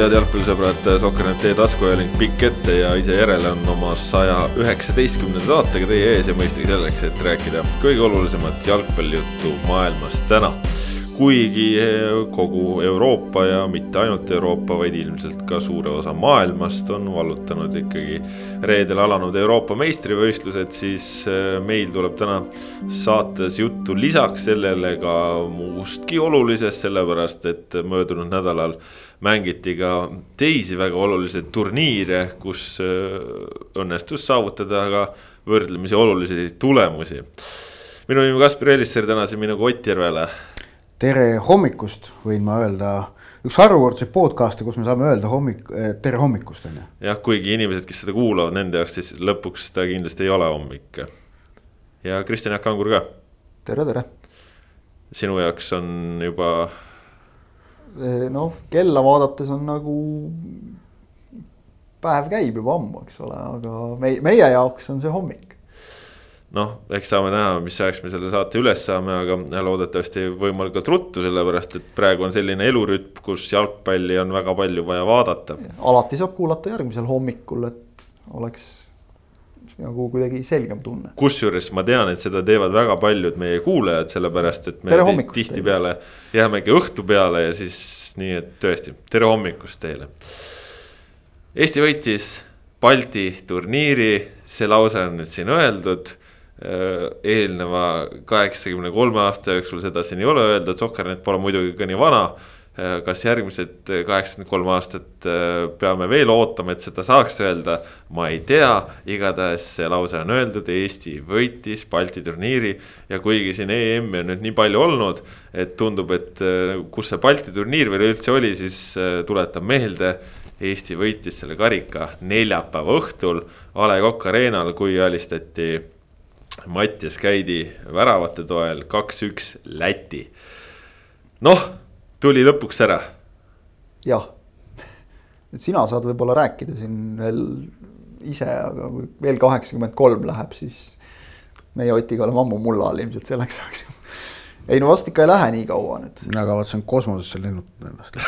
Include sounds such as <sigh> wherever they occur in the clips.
head jalgpallisõbrad, Sokkernet teie taskuajaling pikk ette ja ise järele on oma saja üheksateistkümnenda saatega teie ees ja mõistagi selleks, et rääkida kõige olulisemat jalgpallijuttu maailmas täna kuigi eh, kogu Euroopa ja mitte ainult Euroopa, vaid ilmselt ka suure osa maailmast on vallutanud ikkagi reedel alanud Euroopa meistrivõistlused, siis eh, meil tuleb täna saates juttu lisaks sellele ka muustki olulisest, sellepärast et möödunud nädalal mängiti ka teisi väga olulisi turniire, kus eh, õnnestus saavutada ka võrdlemisi olulisi tulemusi. Minu nimi Kaspar Elisser, täna siin minuga Ott Järvele tere hommikust, võin ma öelda, üks harukordseid podcast'e, kus me saame öelda hommik, eh, tere hommikust, on ju. jah, kuigi inimesed, kes seda kuulavad, nende jaoks siis lõpuks ta kindlasti ei ole hommik. ja Kristjan Jaak Kangur ka. tere, tere. sinu jaoks on juba. Eh, noh, kella vaadates on nagu päev käib juba ammu, eks ole, aga meie, meie jaoks on see hommik noh, eks saame näha, mis ajaks me selle saate üles saame, aga loodetavasti võimalikult ruttu, sellepärast et praegu on selline elurütm, kus jalgpalli on väga palju vaja vaadata. alati saab kuulata järgmisel hommikul, et oleks nagu kuidagi selgem tunne. kusjuures ma tean, et seda teevad väga paljud meie kuulajad, sellepärast et me tihtipeale jäämegi õhtu peale ja siis nii, et tõesti, tere hommikust teile. Eesti võitis Balti turniiri, see lause on nüüd siin öeldud eelneva kaheksakümne kolme aasta jooksul seda siin ei ole öeldud, Sokkernet pole muidugi ka nii vana. Äh, kas järgmised kaheksakümmend kolm aastat äh, peame veel ootama, et seda saaks öelda, ma ei tea, igatahes see lause on öeldud, Eesti võitis Balti turniiri. ja kuigi siin EM-i on nüüd nii palju olnud, et tundub, et kus see Balti turniir veel üldse oli, siis tuletan meelde. Eesti võitis selle karika neljapäeva õhtul A Le Coq Arena'l, kui alistati Mattias Käidi väravate toel kaks-üks Läti. noh, tuli lõpuks ära. jah, et sina saad võib-olla rääkida siin veel ise, aga kui veel kaheksakümmend kolm läheb, siis meie Otiga oleme ammu mulla all ilmselt selleks ajaks. ei no vast ikka ei lähe nii kaua nüüd. mina kavatsen kosmosesse lennutada ennast <laughs>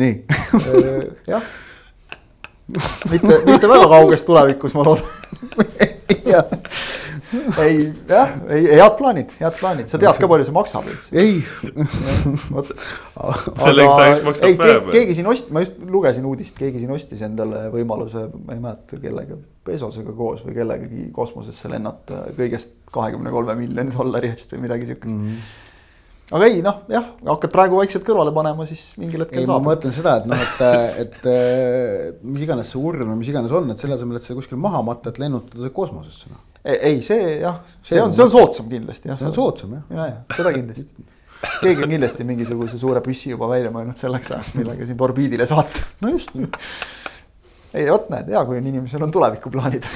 nii <laughs> jah mitte, mitte väga kauges tulevikus, ma loodan ei, jah, ei, head plaanid, head plaanid, sa tead ka, palju see maksab üldse? ei. aga ei, keegi siin ost-, ma just lugesin uudist, keegi siin ostis endale võimaluse, ma ei mäleta kellega, Bezosega koos või kellegagi kosmosesse lennata kõigest kahekümne kolme miljoni dollari eest või midagi siukest mm. -hmm aga ei noh, jah, hakkad praegu vaikselt kõrvale panema, siis mingil hetkel ei, saab. ma mõtlen seda, et noh, <laughs> et, et mis iganes see urn või mis iganes on, et selle asemel, et seda kuskil maha matta, et lennutada see kosmosesse noh. ei, see jah, see on, see on soodsam kindlasti jah. see on soodsam jah. ja, ja seda kindlasti keegi on kindlasti mingisuguse suure püssi juba välja mõelnud selleks ajaks, millega sind orbiidile saata. no just <laughs> ei vot näed, hea, kui on inimesel on tulevikuplaanid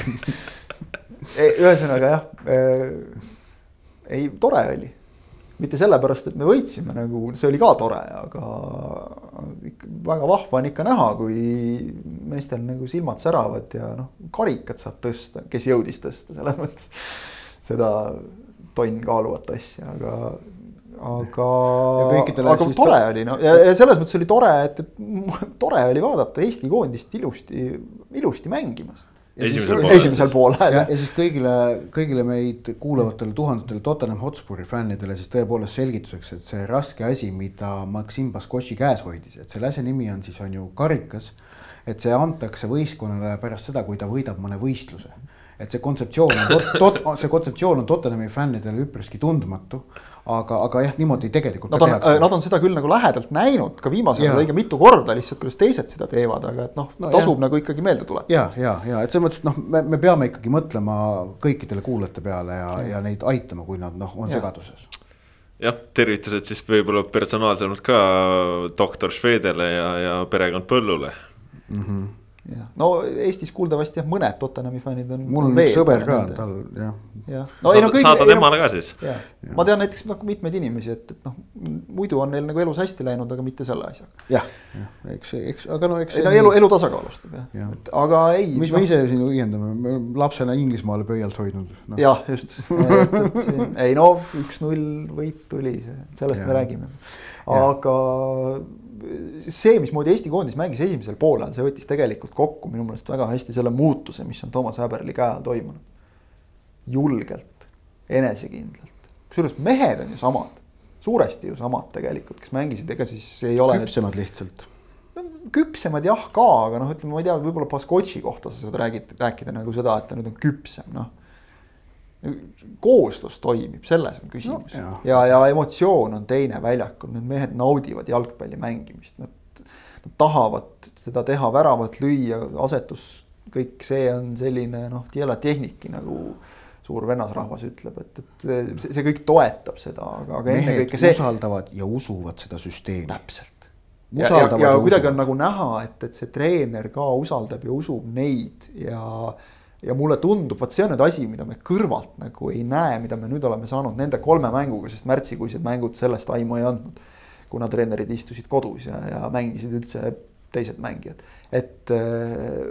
<laughs> ühesõnaga jah äh,, ei tore oli mitte sellepärast, et me võitsime nagu, see oli ka tore, aga väga vahva on ikka näha, kui meestel nagu silmad säravad ja noh, karikat saab tõsta, kes jõudis tõsta, selles mõttes. seda tonn kaaluvat asja, aga, aga, aga tore oli no ja, ja selles mõttes oli tore, et, et <laughs> tore oli vaadata Eesti koondist ilusti, ilusti mängimas esimesel poolel. esimesel poolel. ja, ja siis kõigile, kõigile meid kuulavatele tuhandetele Tottenham Hotspuri fännidele siis tõepoolest selgituseks, et see raske asi, mida Maksim Baskoši käes hoidis, et selle asja nimi on siis on ju karikas. et see antakse võistkonnale pärast seda, kui ta võidab mõne võistluse et see kontseptsioon on tot, tot, see kontseptsioon on Tottenhami fännidele üpriski tundmatu. aga, aga jah, niimoodi tegelikult. Nad on, nad on seda küll nagu lähedalt näinud ka viimasel ajal õige mitu korda lihtsalt, kuidas teised seda teevad, aga et noh no, tasub nagu ikkagi meelde tuletada. ja, ja, ja et selles mõttes, et noh, me, me peame ikkagi mõtlema kõikidele kuulajate peale ja, ja neid aitama, kui nad noh, on ja. segaduses jah, tervitused siis võib-olla personaalsemalt ka doktor Švedele ja, ja perekond Põllule mm. -hmm jah, no Eestis kuuldavasti jah, mõned Tottenhami fännid on. mul on üks sõber ka, tal jah. jah, no ei no kõik. saada temale ka siis. ma tean näiteks nagu mitmeid inimesi, et, et noh, muidu on neil nagu elus hästi läinud, aga mitte selle asjaga. jah, jah, eks, eks, aga no eks. ei no elu, elu tasakaalustab jah ja., et aga ei. mis no, me ise siin õiendame, me oleme lapsena Inglismaale pöialt hoidnud no.. jah, just ei no üks-null võit tuli, sellest ja. me räägime, aga see, mismoodi Eesti koondis mängis esimesel poolel, see võttis tegelikult kokku minu meelest väga hästi selle muutuse, mis on Toomas Häberli käe all toimunud. julgelt, enesekindlalt, kusjuures mehed on ju samad, suuresti ju samad tegelikult, kes mängisid, ega siis ei ole. küpsemad nüüd... lihtsalt no, küpsemad jah ka, aga noh, ütleme, ma ei tea, võib-olla Baskotši kohta sa saad räägid, rääkida nagu seda, et ta nüüd on küpsem, noh kooslus toimib, selles on küsimus no, ja, ja emotsioon on teine väljakul, need mehed naudivad jalgpalli mängimist, nad, nad tahavad seda teha, väravat lüüa, asetus, kõik see on selline noh, tehniki nagu suur vennasrahvas ütleb, et, et see, see kõik toetab seda, aga, aga ennekõike see. usaldavad ja usuvad seda süsteemi. täpselt. ja, ja, ja, ja kuidagi on nagu näha, et, et see treener ka usaldab ja usub neid ja ja mulle tundub, vot see on nüüd asi, mida me kõrvalt nagu ei näe, mida me nüüd oleme saanud nende kolme mänguga, sest märtsikuised mängud sellest aimu ei andnud. kuna treenerid istusid kodus ja, ja mängisid üldse teised mängijad, et äh,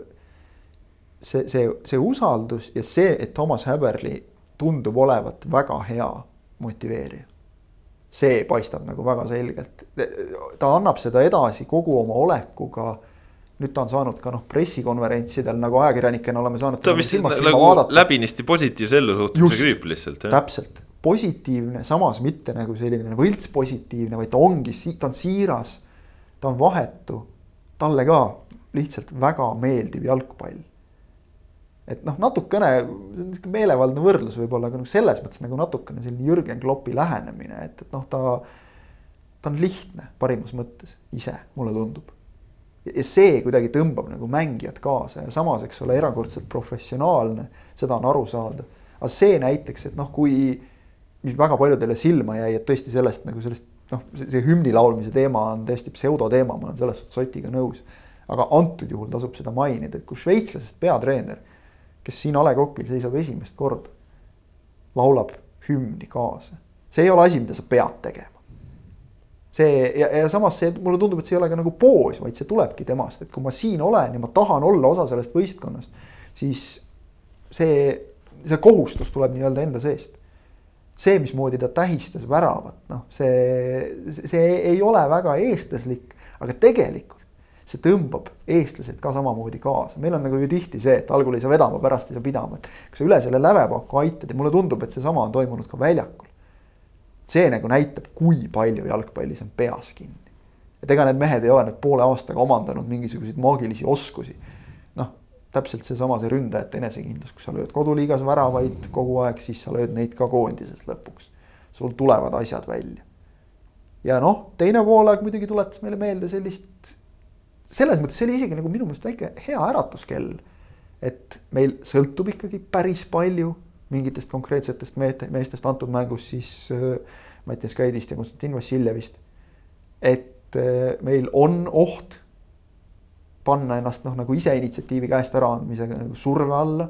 see, see, see usaldus ja see, et Toomas Häberli tundub olevat väga hea motiveerija. see paistab nagu väga selgelt, ta annab seda edasi kogu oma olekuga nüüd ta on saanud ka noh, pressikonverentsidel nagu ajakirjanikena oleme saanud. ta vist nagu läbinisti positiivse ellusuhtumise tüüp lihtsalt. täpselt, positiivne, samas mitte nagu selline võlts positiivne, vaid ta ongi, ta on siiras. ta on vahetu, talle ka lihtsalt väga meeldiv jalgpall. et noh, natukene meelevaldne võrdlus võib-olla, aga noh, selles mõttes nagu natukene selline Jürgen Kloppi lähenemine, et, et noh, ta. ta on lihtne parimas mõttes ise, mulle tundub ja see kuidagi tõmbab nagu mängijat kaasa ja samas, eks ole, erakordselt professionaalne, seda on aru saada. aga see näiteks, et noh, kui, mis väga paljudele silma jäi, et tõesti sellest nagu sellest noh, see hümni laulmise teema on tõesti pseudoteema, ma olen selles suhtes Otiga nõus. aga antud juhul tasub seda mainida, et kui šveitslasest peatreener, kes siin A Le Coqil seisab esimest korda, laulab hümni kaasa, see ei ole asi, mida sa pead tegema see ja, ja samas see mulle tundub, et see ei ole ka nagu poos, vaid see tulebki temast, et kui ma siin olen ja ma tahan olla osa sellest võistkonnast, siis see, see kohustus tuleb nii-öelda enda seest. see, mismoodi ta tähistas väravat, noh, see, see ei ole väga eestlaslik, aga tegelikult see tõmbab eestlased ka samamoodi kaasa, meil on nagu ju tihti see, et algul ei saa vedama, pärast ei saa pidama, et kui sa üle selle lävepaku aitad ja mulle tundub, et seesama on toimunud ka väljakul see nagu näitab, kui palju jalgpallis on peas kinni. et ega need mehed ei ole nüüd poole aastaga omandanud mingisuguseid maagilisi oskusi. noh, täpselt seesama see ründajate enesekindlus, kui sa lööd koduliigas väravaid kogu aeg, siis sa lööd neid ka koondises lõpuks. sul tulevad asjad välja. ja noh, teine poolaeg muidugi tuletas meile meelde sellist, selles mõttes see oli isegi nagu minu meelest väike hea äratuskell. et meil sõltub ikkagi päris palju mingitest konkreetsetest meest, meestest antud mängus siis äh, Mattias Käidist ja Konstantin Vassiljevist. et äh, meil on oht panna ennast noh, nagu ise initsiatiivi käest äraandmisega nagu surve alla.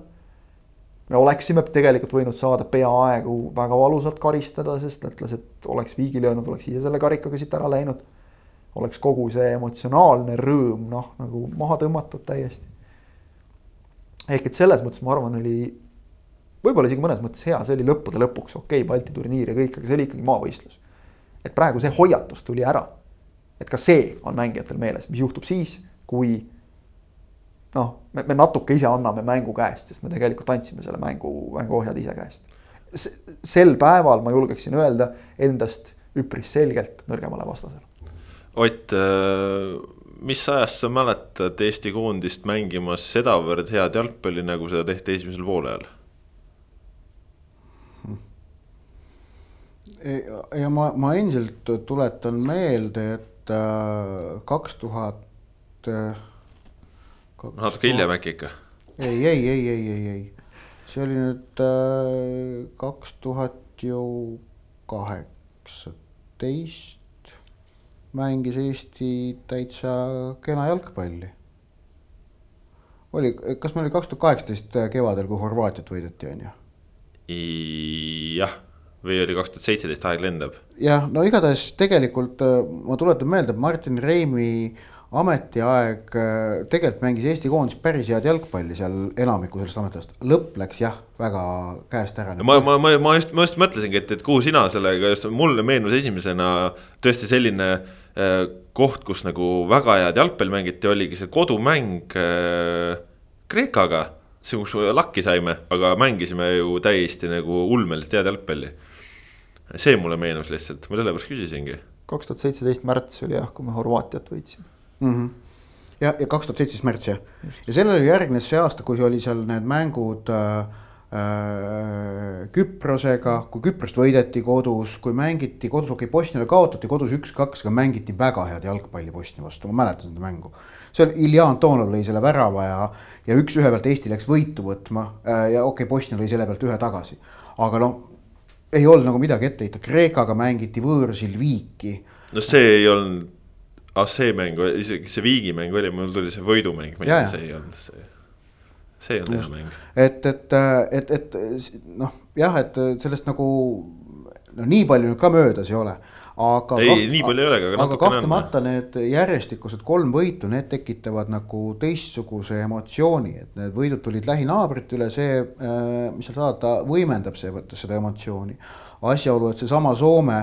me oleksime tegelikult võinud saada peaaegu väga valusalt karistada, sest lätlased oleks viigi löönud, oleks ise selle karikaga siit ära läinud. oleks kogu see emotsionaalne rõõm noh, nagu maha tõmmatud täiesti. ehk et selles mõttes ma arvan, oli võib-olla isegi mõnes mõttes hea, see oli lõppude lõpuks okei okay,, Balti turniir ja kõik, aga see oli ikkagi maavõistlus. et praegu see hoiatus tuli ära. et ka see on mängijatel meeles, mis juhtub siis, kui noh, me, me natuke ise anname mängu käest, sest me tegelikult andsime selle mängu, mänguohjad ise käest. sel päeval ma julgeksin öelda endast üpris selgelt nõrgemale vastasele. Ott, äh, mis ajast sa mäletad Eesti koondist mängimas sedavõrd head jalgpalli, nagu seda tehti esimesel poolel? Ja ma, ma endiselt tuletan meelde, et äh, kaks tuhat. Äh, natuke hiljem äkki ikka? ei, ei, ei, ei, ei, ei, see oli nüüd äh, kaks tuhat ju kaheksateist mängis Eesti täitsa kena jalgpalli. oli, kas meil oli kaks tuhat kaheksateist kevadel, kui Horvaatiat võideti, on ju? jah, või oli kaks tuhat seitseteist, aeg lendab. jah, no igatahes tegelikult ma tuletan meelde, et Martin Reimi ametiaeg tegelikult mängis Eesti koondis päris head jalgpalli seal enamiku sellest ametiajast, lõpp läks jah, väga käest ära. ma, ma, ma, ma just, ma just mõtlesingi, et, et kuhu sina sellega just, mulle meenus esimesena tõesti selline äh, koht, kus nagu väga head jalgpalli mängiti, oligi see kodumäng äh, Kreekaga. see, kus lakki saime, aga mängisime ju täiesti nagu ulmeliselt head jalgpalli. See mulle meenus lihtsalt, ma sellepärast küsisingi. kaks tuhat seitseteist märts oli jah, kui me Horvaatiat võitsime mm. -hmm. ja, ja kaks tuhat seitseteist märts jah, ja sellele järgnes see aasta, kui oli seal need mängud äh, äh, Küprosega, kui Küprost võideti kodus, kui mängiti kodus, okei okay,, Bosniale kaotati kodus üks-kaks, aga mängiti väga head jalgpalli Bosnia vastu, ma mäletan seda mängu. seal Ilja Antonov lõi selle värava ja, ja üks-ühe pealt Eesti läks võitu võtma äh, ja okei okay,, Bosnia lõi selle pealt ühe tagasi. aga noh, ei olnud nagu midagi ette heita, Kreekaga mängiti võõrsil viiki. no see ei olnud ah see mäng, isegi see viigimäng oli, mul tuli see võidumäng, see ei olnud see. see ei olnud hea mäng. et, et, et, et noh, jah, et sellest nagu no nii palju nüüd ka möödas ei ole aga. ei nii palju ei olegi, aga natuke. aga kahtlemata need järjestikused kolm võitu, need tekitavad nagu teistsuguse emotsiooni, et need võidud tulid lähinaabrite üle, see, äh, mis seal saada, võimendab see, seda emotsiooni. asjaolu, et seesama Soome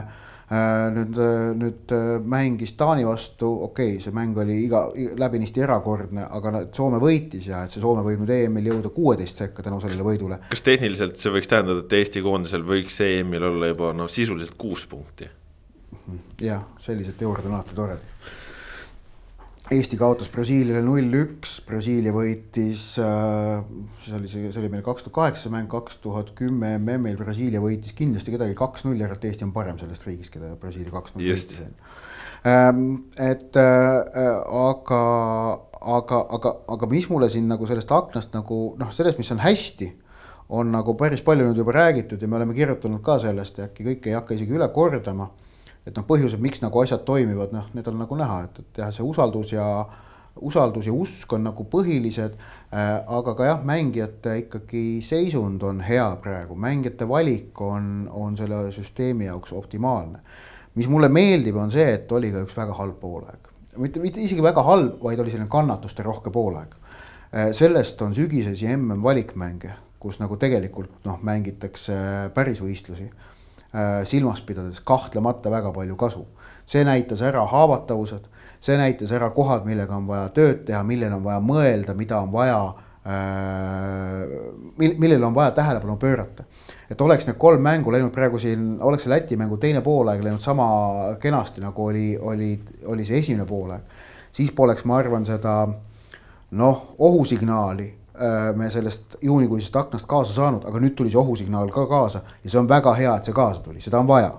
Äh, nüüd, nüüd äh, mängis Taani vastu, okei okay,, see mäng oli iga, läbinisti erakordne, aga Soome võitis ja et see Soome võib nüüd EM-il jõuda kuueteist sekka tänu sellele võidule. kas tehniliselt see võiks tähendada, et Eesti koondisel võiks EM-il olla juba noh, sisuliselt kuus punkti? Jah, sellised teooriad on alati toredad. Eesti kaotas Brasiiliale null-üks, Brasiilia võitis äh,, see oli see, see oli meil kaks tuhat kaheksa mäng, kaks tuhat kümme MM-il Brasiilia võitis kindlasti kedagi kaks-null, järelikult Eesti on parem sellest riigist, keda Brasiilia kaks-null võitis ähm,. et äh, aga, aga, aga, aga mis mulle siin nagu sellest aknast nagu noh, sellest, mis on hästi, on nagu päris palju nüüd juba räägitud ja me oleme kirjutanud ka sellest ja äkki kõike ei hakka isegi üle kordama et noh, põhjused, miks nagu asjad toimivad, noh, need on nagu näha, et, et jah, see usaldus ja usaldus ja usk on nagu põhilised äh,. aga ka jah, mängijate ikkagi seisund on hea praegu, mängijate valik on, on selle süsteemi jaoks optimaalne. mis mulle meeldib, on see, et oli ka üks väga halb poolaeg, mitte, mitte isegi väga halb, vaid oli selline kannatuste rohke poolaeg äh,. sellest on sügisesi mm valikmänge, kus nagu tegelikult noh, mängitakse päris võistlusi Äh, silmas pidades kahtlemata väga palju kasu. see näitas ära haavatavused, see näitas ära kohad, millega on vaja tööd teha, millele on vaja mõelda, mida on vaja äh,, mil-, millele on vaja tähelepanu pöörata. et oleks need kolm mängu läinud praegu siin, oleks see Läti mängu teine poolaeg läinud sama kenasti, nagu oli, oli, oli see esimene poolaeg, siis poleks, ma arvan, seda noh, ohusignaali Äh, me sellest juunikuisest aknast kaasa saanud, aga nüüd tuli see ohusignaal ka kaasa ja see on väga hea, et see kaasa tuli, seda on vaja.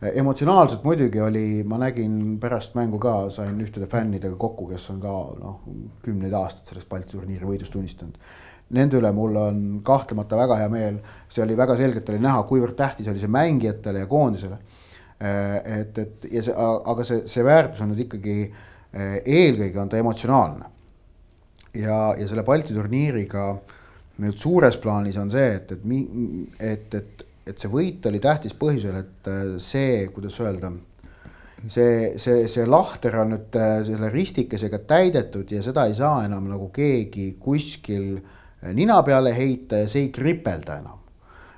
Äh, emotsionaalselt muidugi oli, ma nägin pärast mängu ka, sain ühtede fännidega kokku, kes on ka noh, kümneid aastaid sellest Balti turniiri võidust tunnistanud. Nende üle mul on kahtlemata väga hea meel, see oli väga selgelt oli näha, kuivõrd tähtis oli see mängijatele ja koondisele. Äh, et, et ja see, aga see, see väärtus on nüüd ikkagi eelkõige on ta emotsionaalne ja, ja selle Balti turniiriga nüüd suures plaanis on see, et, et et, et, et see võit oli tähtis põhjusel, et äh, see, kuidas öelda, see, see, see lahter on nüüd äh, selle ristikesega täidetud ja seda ei saa enam nagu keegi kuskil äh, nina peale heita ja see ei kripelda enam.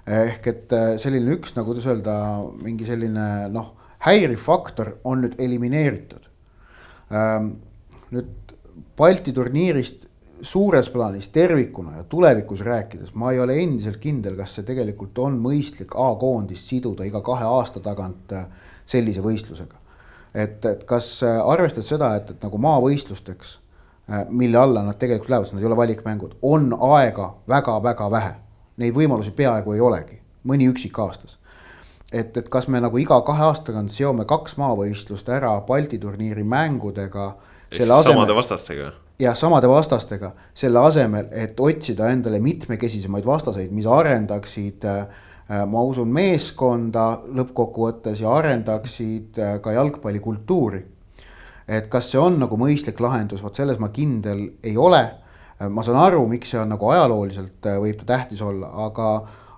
ehk et selline üks, nagu kuidas öelda, mingi selline noh, häiriv faktor on nüüd elimineeritud. Ähm, nüüd Balti turniirist suures plaanis tervikuna ja tulevikus rääkides, ma ei ole endiselt kindel, kas see tegelikult on mõistlik A-koondist siduda iga kahe aasta tagant äh, sellise võistlusega. et, et kas äh, arvestades seda, et, et nagu maavõistlusteks, äh, mille alla nad tegelikult lähevad, sest nad ei ole valikmängud, on aega väga-väga vähe. Neid võimalusi peaaegu ei olegi, mõni üksik aastas et, et kas me nagu iga kahe aasta tagant seome kaks maavõistlust ära Balti turniiri mängudega. Samade vastastega jah, samade vastastega, selle asemel, et otsida endale mitmekesisemaid vastaseid, mis arendaksid äh, ma usun, meeskonda lõppkokkuvõttes ja arendaksid äh, ka jalgpallikultuuri. et kas see on nagu mõistlik lahendus, vot selles ma kindel ei ole. ma saan aru, miks see on nagu ajalooliselt võib ta tähtis olla, aga.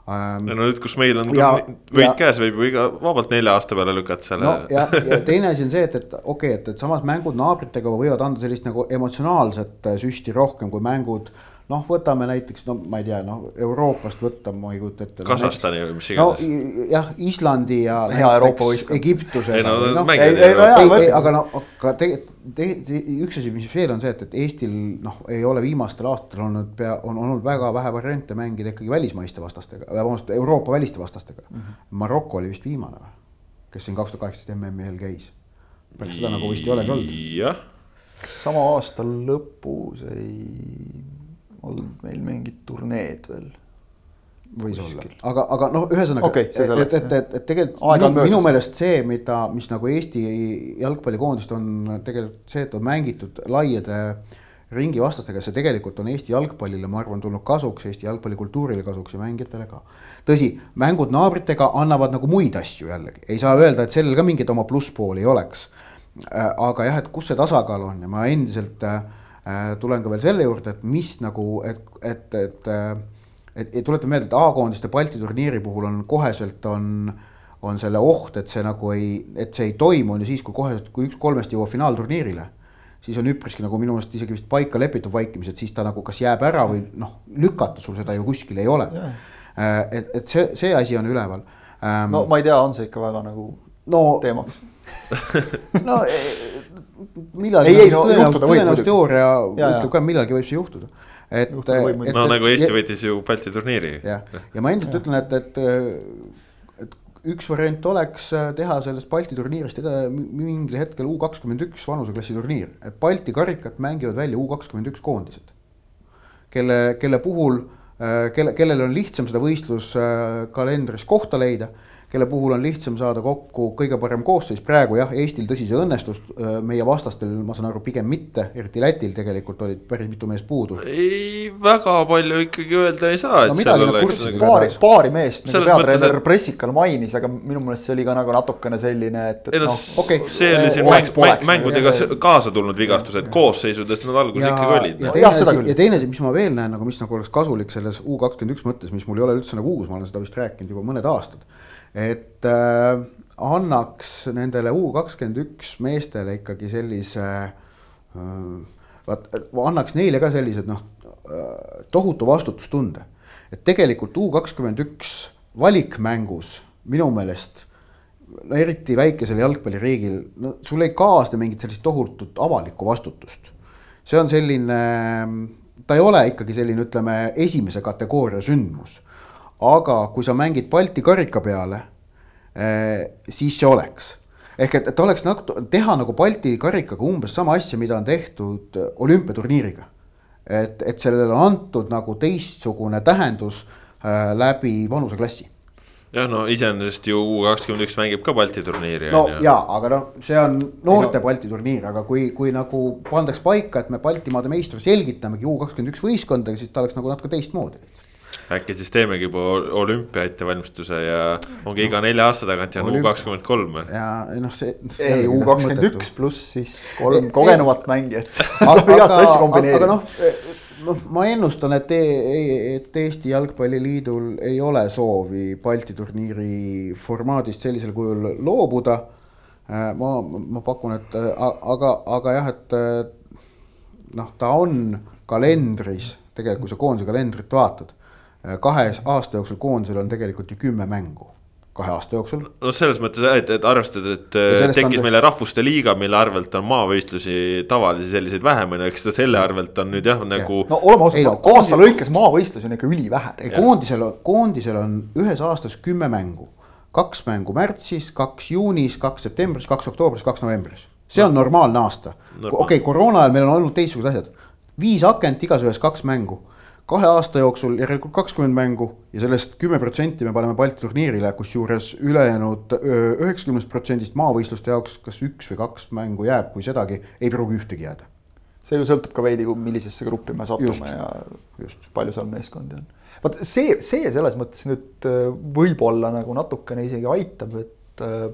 No nüüd, kus meil on ja, võit ja, käes, võib ju iga vabalt nelja aasta peale lükata selle. no ja, ja teine asi on see, et, et okei okay,, et, et samas mängud naabritega võivad anda sellist nagu emotsionaalset süsti rohkem kui mängud noh, võtame näiteks, no ma ei tea, noh Euroopast võtta, ma ei kujuta ette. Kasahstani või mis iganes no,. jah, Islandi ja. hea Euroopa võistkond. Egiptuse. ei no, no, ei, ei, no, ei, ei, aga no, aga tegelikult te, üks asi, mis veel on see, et, et Eestil noh, ei ole viimastel aastatel olnud pea, on olnud väga vähe variante mängida ikkagi välismaiste vastastega, vabandust, Euroopa väliste vastastega mm. -hmm. Maroko oli vist viimane või, kes siin kaks tuhat kaheksateist MM-il käis. pärast seda nagu vist ei olegi olnud. jah. sama aasta lõpus ei olnud meil mingid turneed veel. võis olla, aga, aga noh, ühesõnaga okay,, et, et, et, et, et tegelikult minu, minu meelest see, mida, mis nagu Eesti jalgpallikoondist on tegelikult see, et on mängitud laiade ringi vastastega, see tegelikult on Eesti jalgpallile, ma arvan, tulnud kasuks, Eesti jalgpallikultuurile kasuks ja mängijatele ka. tõsi, mängud naabritega annavad nagu muid asju jällegi, ei saa öelda, et sellel ka mingeid oma plusspooli ei oleks. Äh, aga jah, et kus see tasakaal on ja ma endiselt Äh, tulen ka veel selle juurde, et mis nagu, et, et, et, äh, et, et tuletan meelde, et A-koondiste Balti turniiri puhul on koheselt on, on selle oht, et see nagu ei, et see ei toimu, on ju siis, kui koheselt, kui üks kolmest jõuab finaalturniirile siis on üpriski nagu minu meelest isegi vist paika lepitud vaikimis, et siis ta nagu kas jääb ära või noh, lükata sul seda ju kuskil ei ole. Äh, et, et see, see asi on üleval ähm,. no ma ei tea, on see ikka väga nagu no, teemaks <laughs> no millalgi ei, ei, no, tõenäosus, tõenäosusteooria ütleb ka, millalgi võib see juhtuda. et, et. no nagu Eesti võitis ju Balti turniiri. jah, ja ma endiselt ütlen, et, et, et üks variant oleks teha sellest Balti turniirist mingil hetkel U kakskümmend üks vanuseklassi turniir, et Balti karikat mängivad välja U kakskümmend üks koondised. kelle, kelle puhul, kelle, kellel on lihtsam seda võistluskalendris kohta leida kelle puhul on lihtsam saada kokku kõige parem koosseis, praegu jah, Eestil tõsi see õnnestus, meie vastastel, ma saan aru, pigem mitte, eriti Lätil tegelikult olid päris mitu meest puudu. ei, väga palju ikkagi öelda ei saa, et no, seal oleks nagu... paari, paari meest, nagu peatreener et... Pressikal mainis, aga minu meelest see oli ka nagu natukene selline, et, et noh. Okay. see oli siin mäng, mäng, mängudega kaasa tulnud vigastused, koosseisudes nad alguses ikkagi olid. ja teine asi, ja teine asi, mis ma veel näen nagu, mis nagu oleks kasulik selles U kakskümmend üks mõttes, mis mul ei ole üldse nagu uus, ma olen seda vist rääkinud juba mõned aastad et äh, annaks nendele U kakskümmend üks meestele ikkagi sellise äh,. vaat annaks neile ka sellised noh äh, tohutu vastutustunde. et tegelikult U kakskümmend üks valikmängus minu meelest no eriti väikesel jalgpalliriigil, no sul ei kaasne mingit sellist tohutut avalikku vastutust. see on selline, ta ei ole ikkagi selline, ütleme, esimese kategooria sündmus aga kui sa mängid Balti karika peale, eh, siis see oleks. ehk et, et oleks natuke, teha nagu Balti karikaga umbes sama asja, mida on tehtud olümpiaturniiriga. et, et sellele on antud nagu teistsugune tähendus äh, läbi vanuseklassi jah, no iseenesest ju U kakskümmend üks mängib ka Balti turniiri. no ja, ja, aga noh, see on noorte no. Balti turniir, aga kui, kui nagu pandaks paika, et me Baltimaade meistri selgitamegi U kakskümmend üks võistkondadega, siis ta oleks nagu natuke teistmoodi äkki siis teemegi juba olümpia ettevalmistuse ja ongi iga nelja aasta tagant ja U kakskümmend kolm. ja noh, see. ei, U kakskümmend üks pluss siis kolm kogenumat mängijat. <laughs> aga noh, noh, ma ennustan, et, e-, et Eesti Jalgpalliliidul ei ole soovi Balti turniiri formaadist sellisel kujul loobuda. Äh, ma, ma pakun, et aga, aga jah, et noh, ta on kalendris, tegelikult kui sa koondise kalendrit vaatad kahe aasta jooksul koondisel on tegelikult ju kümme mängu kahe aasta jooksul. no selles mõttes jah, et, et arvestades, et äh, tekkis meile rahvuste liiga, mille arvelt on maavõistlusi tavalisi selliseid vähem, on ju, eks ta selle arvelt on nüüd jah, nagu. no oleme ausad no,, aasta lõikes maavõistlusi on ikka ülivähe. koondisel on, koondisel on ühes aastas kümme mängu. kaks mängu märtsis, kaks juunis, kaks septembris, kaks oktoobris, kaks novembris. see on no. normaalne aasta. okei okay,, koroona ajal meil on olnud teistsugused asjad. viis akent, igas ühes kaks mängu kahe aasta jooksul järelikult kakskümmend mängu ja sellest kümme protsenti me paneme Balti turniirile, kusjuures ülejäänud üheksakümnest protsendist maavõistluste jaoks kas üks või kaks mängu jääb, kui sedagi, ei pruugi ühtegi jääda. see ju sõltub ka veidi, millisesse gruppi me satume just, ja just. palju seal meeskondi on. vot see, see selles mõttes nüüd võib-olla nagu natukene isegi aitab, et äh,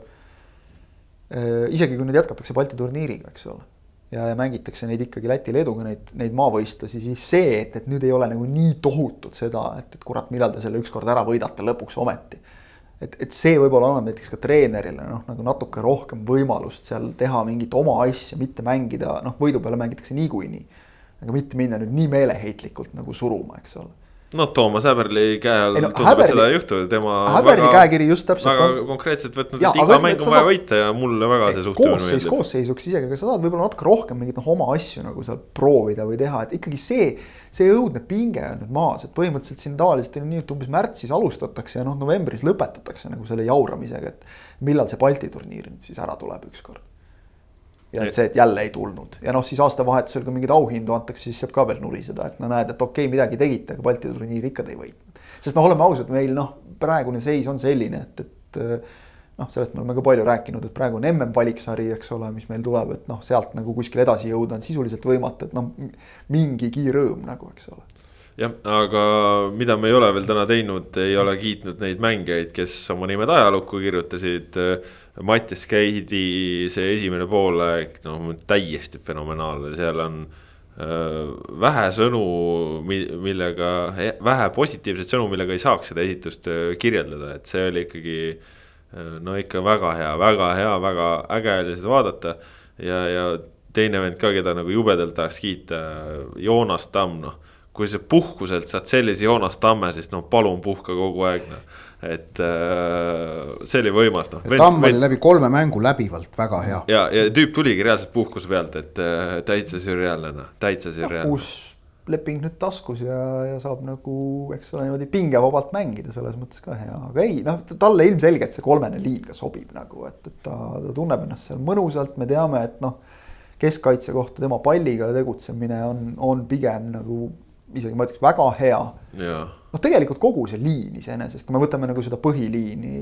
isegi kui nüüd jätkatakse Balti turniiriga, eks ole ja, ja mängitakse neid ikkagi Läti-Leeduga, neid, neid maavõistlusi, siis see, et, et nüüd ei ole nagu nii tohutut seda, et, et kurat, millal te selle ükskord ära võidate lõpuks ometi. et, et see võib-olla annab näiteks ka treenerile noh, nagu natuke rohkem võimalust seal teha mingit oma asja, mitte mängida, noh, võidu peale mängitakse niikuinii. aga mitte minna nüüd nii meeleheitlikult nagu suruma, eks ole no Toomas Häberli käe all no, tundub, et seda ei juhtu, tema. Häberli väga, käekiri just täpselt. väga on... konkreetselt võtnud, et iga mäng on vaja võita ja mulle väga see suhtumine meeldib. koosseis koosseisuks isegi, aga sa saad võib-olla natuke rohkem mingeid noh oma asju nagu seal proovida või teha, et ikkagi see. see õudne pinge on nüüd maas, et põhimõtteliselt siin tavaliselt on nii, et umbes märtsis alustatakse ja noh, novembris lõpetatakse nagu selle jauramisega, et. millal see Balti turniir nüüd siis ära tuleb ükskord ja et see, et jälle ei tulnud. Ja noh, siis aastavahetusel, kui mingeid auhindu antakse, siis saab ka veel nuriseda, et no näed, et okei okay,, midagi tegite, aga Balti turniiri ikka te ei võitnud. sest noh, oleme ausad, meil noh, praegune seis on selline, et, et noh, sellest me oleme ka palju rääkinud, et praegu on mm valiksari, eks ole, mis meil tuleb, et noh, sealt nagu kuskile edasi jõuda on sisuliselt võimatu, et noh, mingigi rõõm nagu, eks ole jah, aga mida me ei ole veel täna teinud, ei ole kiitnud neid mängijaid, kes oma nimed ajalukku kirjutasid Mattias Keidi see esimene poolaeg, no täiesti fenomenaalne, seal on äh, vähe sõnu, millega, vähe positiivseid sõnu, millega ei saaks seda esitust äh, kirjeldada, et see oli ikkagi. Äh, no ikka väga hea, väga hea, väga äge oli seda vaadata ja, ja teine vend ka, keda nagu jubedalt tahaks kiita, Joonas Tamm, noh. Kui sa puhkuselt saad sellise Joonas Tamme, siis noh, palun puhka kogu aeg noh et äh, see oli võimas noh. Tamm oli läbi kolme mängu läbivalt väga hea. ja, ja tüüp tuligi reaalselt puhkuse pealt, et äh, täitsa sürreaalne noh, täitsa sürreaalne. uus leping nüüd taskus ja, ja saab nagu, eks ole, niimoodi pingevabalt mängida, selles mõttes ka hea, aga ei noh, talle ilmselgelt see kolmene liin ka sobib nagu, et, et ta, ta tunneb ennast seal mõnusalt, me teame, et noh. keskkaitse kohta tema palliga tegutsemine on, on pigem nagu isegi ma ütleks väga hea. noh, tegelikult kogu see liin iseenesest, kui me võtame nagu seda põhiliini,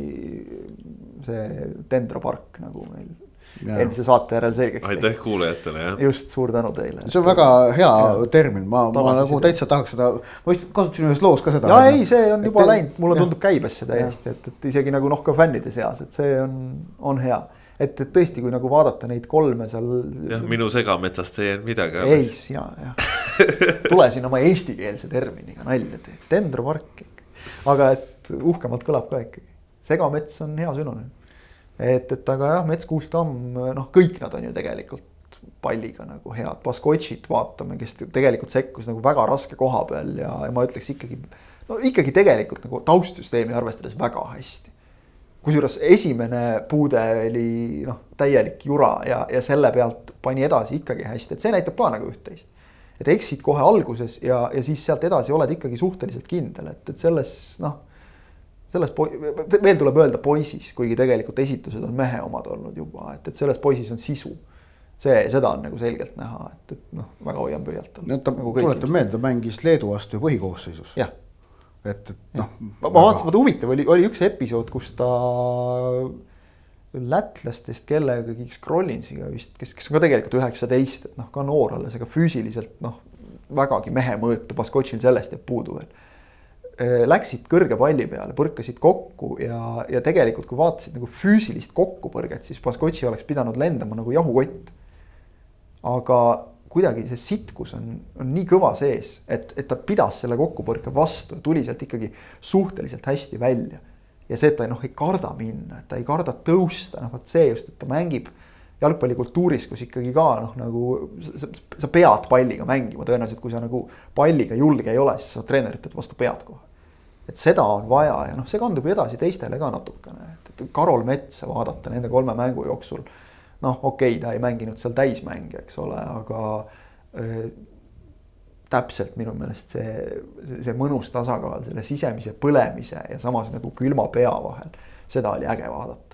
see dendropark nagu meil eelmise saate järel selgeks. aitäh kuulajatele, jah. just, suur tänu teile. see on väga hea ja. termin, ma, ma nagu täitsa tahaks seda, ma vist kasutasin ühes loos ka seda. ja ei, see on juba et, läinud, mulle tundub käibesse täiesti, et, et isegi nagu noh, ka fännide seas, et see on, on hea et, et tõesti, kui nagu vaadata neid kolme seal. jah, minu segametsast ei jäänud midagi alles. ei, sina jah, tule siin oma eestikeelse terminiga nalja tee, dendropark aga et uhkemalt kõlab ka ikkagi, segamets on hea sünonüüm. et, et aga jah, metskuusk-tamm, noh, kõik nad on ju tegelikult palliga nagu head, Baskotšit vaatame, kes tegelikult sekkus nagu väga raske koha peal ja, ja ma ütleks ikkagi. no ikkagi tegelikult nagu taustsüsteemi arvestades väga hästi kusjuures esimene puude oli noh, täielik jura ja, ja selle pealt pani edasi ikkagi hästi, et see näitab ka nagu üht-teist. et eksid kohe alguses ja, ja siis sealt edasi oled ikkagi suhteliselt kindel, et, et selles noh. selles veel tuleb öelda poisis, kuigi tegelikult esitused on mehe omad olnud juba, et, et selles poisis on sisu see, seda on nagu selgelt näha, et, et noh, väga hoian pöialt. no ta nagu tuletab meelde, mängis Leedu vastu ju põhikoosseisus. jah et, et noh. ma vaatasin, vaata huvitav oli, oli üks episood, kus ta lätlastest kellegagi Scrollinsiga vist, kes, kes on ka tegelikult üheksateist, et noh, ka noor alles, aga füüsiliselt noh, vägagi mehe mõõtu, Baskotšil sellest jääb puudu veel. Läksid kõrge palli peale, põrkasid kokku ja, ja tegelikult, kui vaatasid nagu füüsilist kokkupõrget, siis Baskotši oleks pidanud lendama nagu jahukott. aga kuidagi see sitkus on, on nii kõva sees, et, et ta pidas selle kokkupõrke vastu ja tuli sealt ikkagi suhteliselt hästi välja. ja see, et ta noh, ei karda minna, et ta ei karda tõusta, noh vot see just, et ta mängib jalgpallikultuuris, kus ikkagi ka noh, nagu sa, sa pead palliga mängima, tõenäoliselt kui sa nagu palliga julge ei ole, siis sa treenerit teed vastu pead kohe. et seda on vaja ja noh, see kandub ju edasi teistele ka natukene, et Karol Metsa vaadata nende kolme mängu jooksul noh, okei okay,, ta ei mänginud seal täismänge, eks ole, aga äh, täpselt minu meelest see, see mõnus tasakaal selle sisemise põlemise ja samas nagu külma pea vahel, seda oli äge vaadata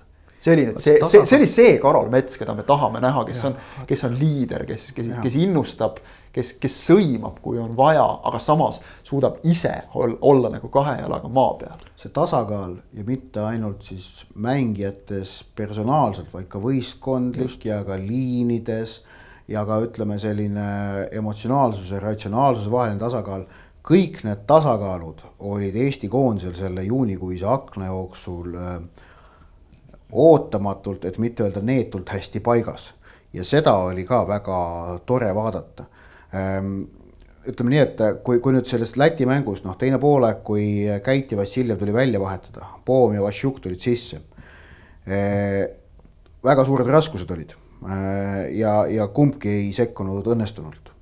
see oli nüüd see, see, see oli see Karol Mets, keda me tahame näha, kes ja. on, kes on liider, kes, kes, kes innustab, kes, kes sõimab, kui on vaja, aga samas suudab ise olla nagu kahe jalaga maa peal. see tasakaal ja mitte ainult siis mängijates personaalselt, vaid ka võistkondlik ja ka liinides ja ka ütleme, selline emotsionaalsuse, ratsionaalsuse vaheline tasakaal kõik need tasakaalud olid Eesti koondisel selle juunikuise akna jooksul äh, ootamatult, et mitte öelda neetult hästi paigas. ja seda oli ka väga tore vaadata ehm, ütleme nii, et kui, kui nüüd sellest Läti mängust noh, teine poolek, kui Käiti Vassiljev tuli välja vahetada, Poom ja Vassiuk tulid sisse eh,. väga suured raskused olid eh, ja, ja kumbki ei sekkunud õnnestunult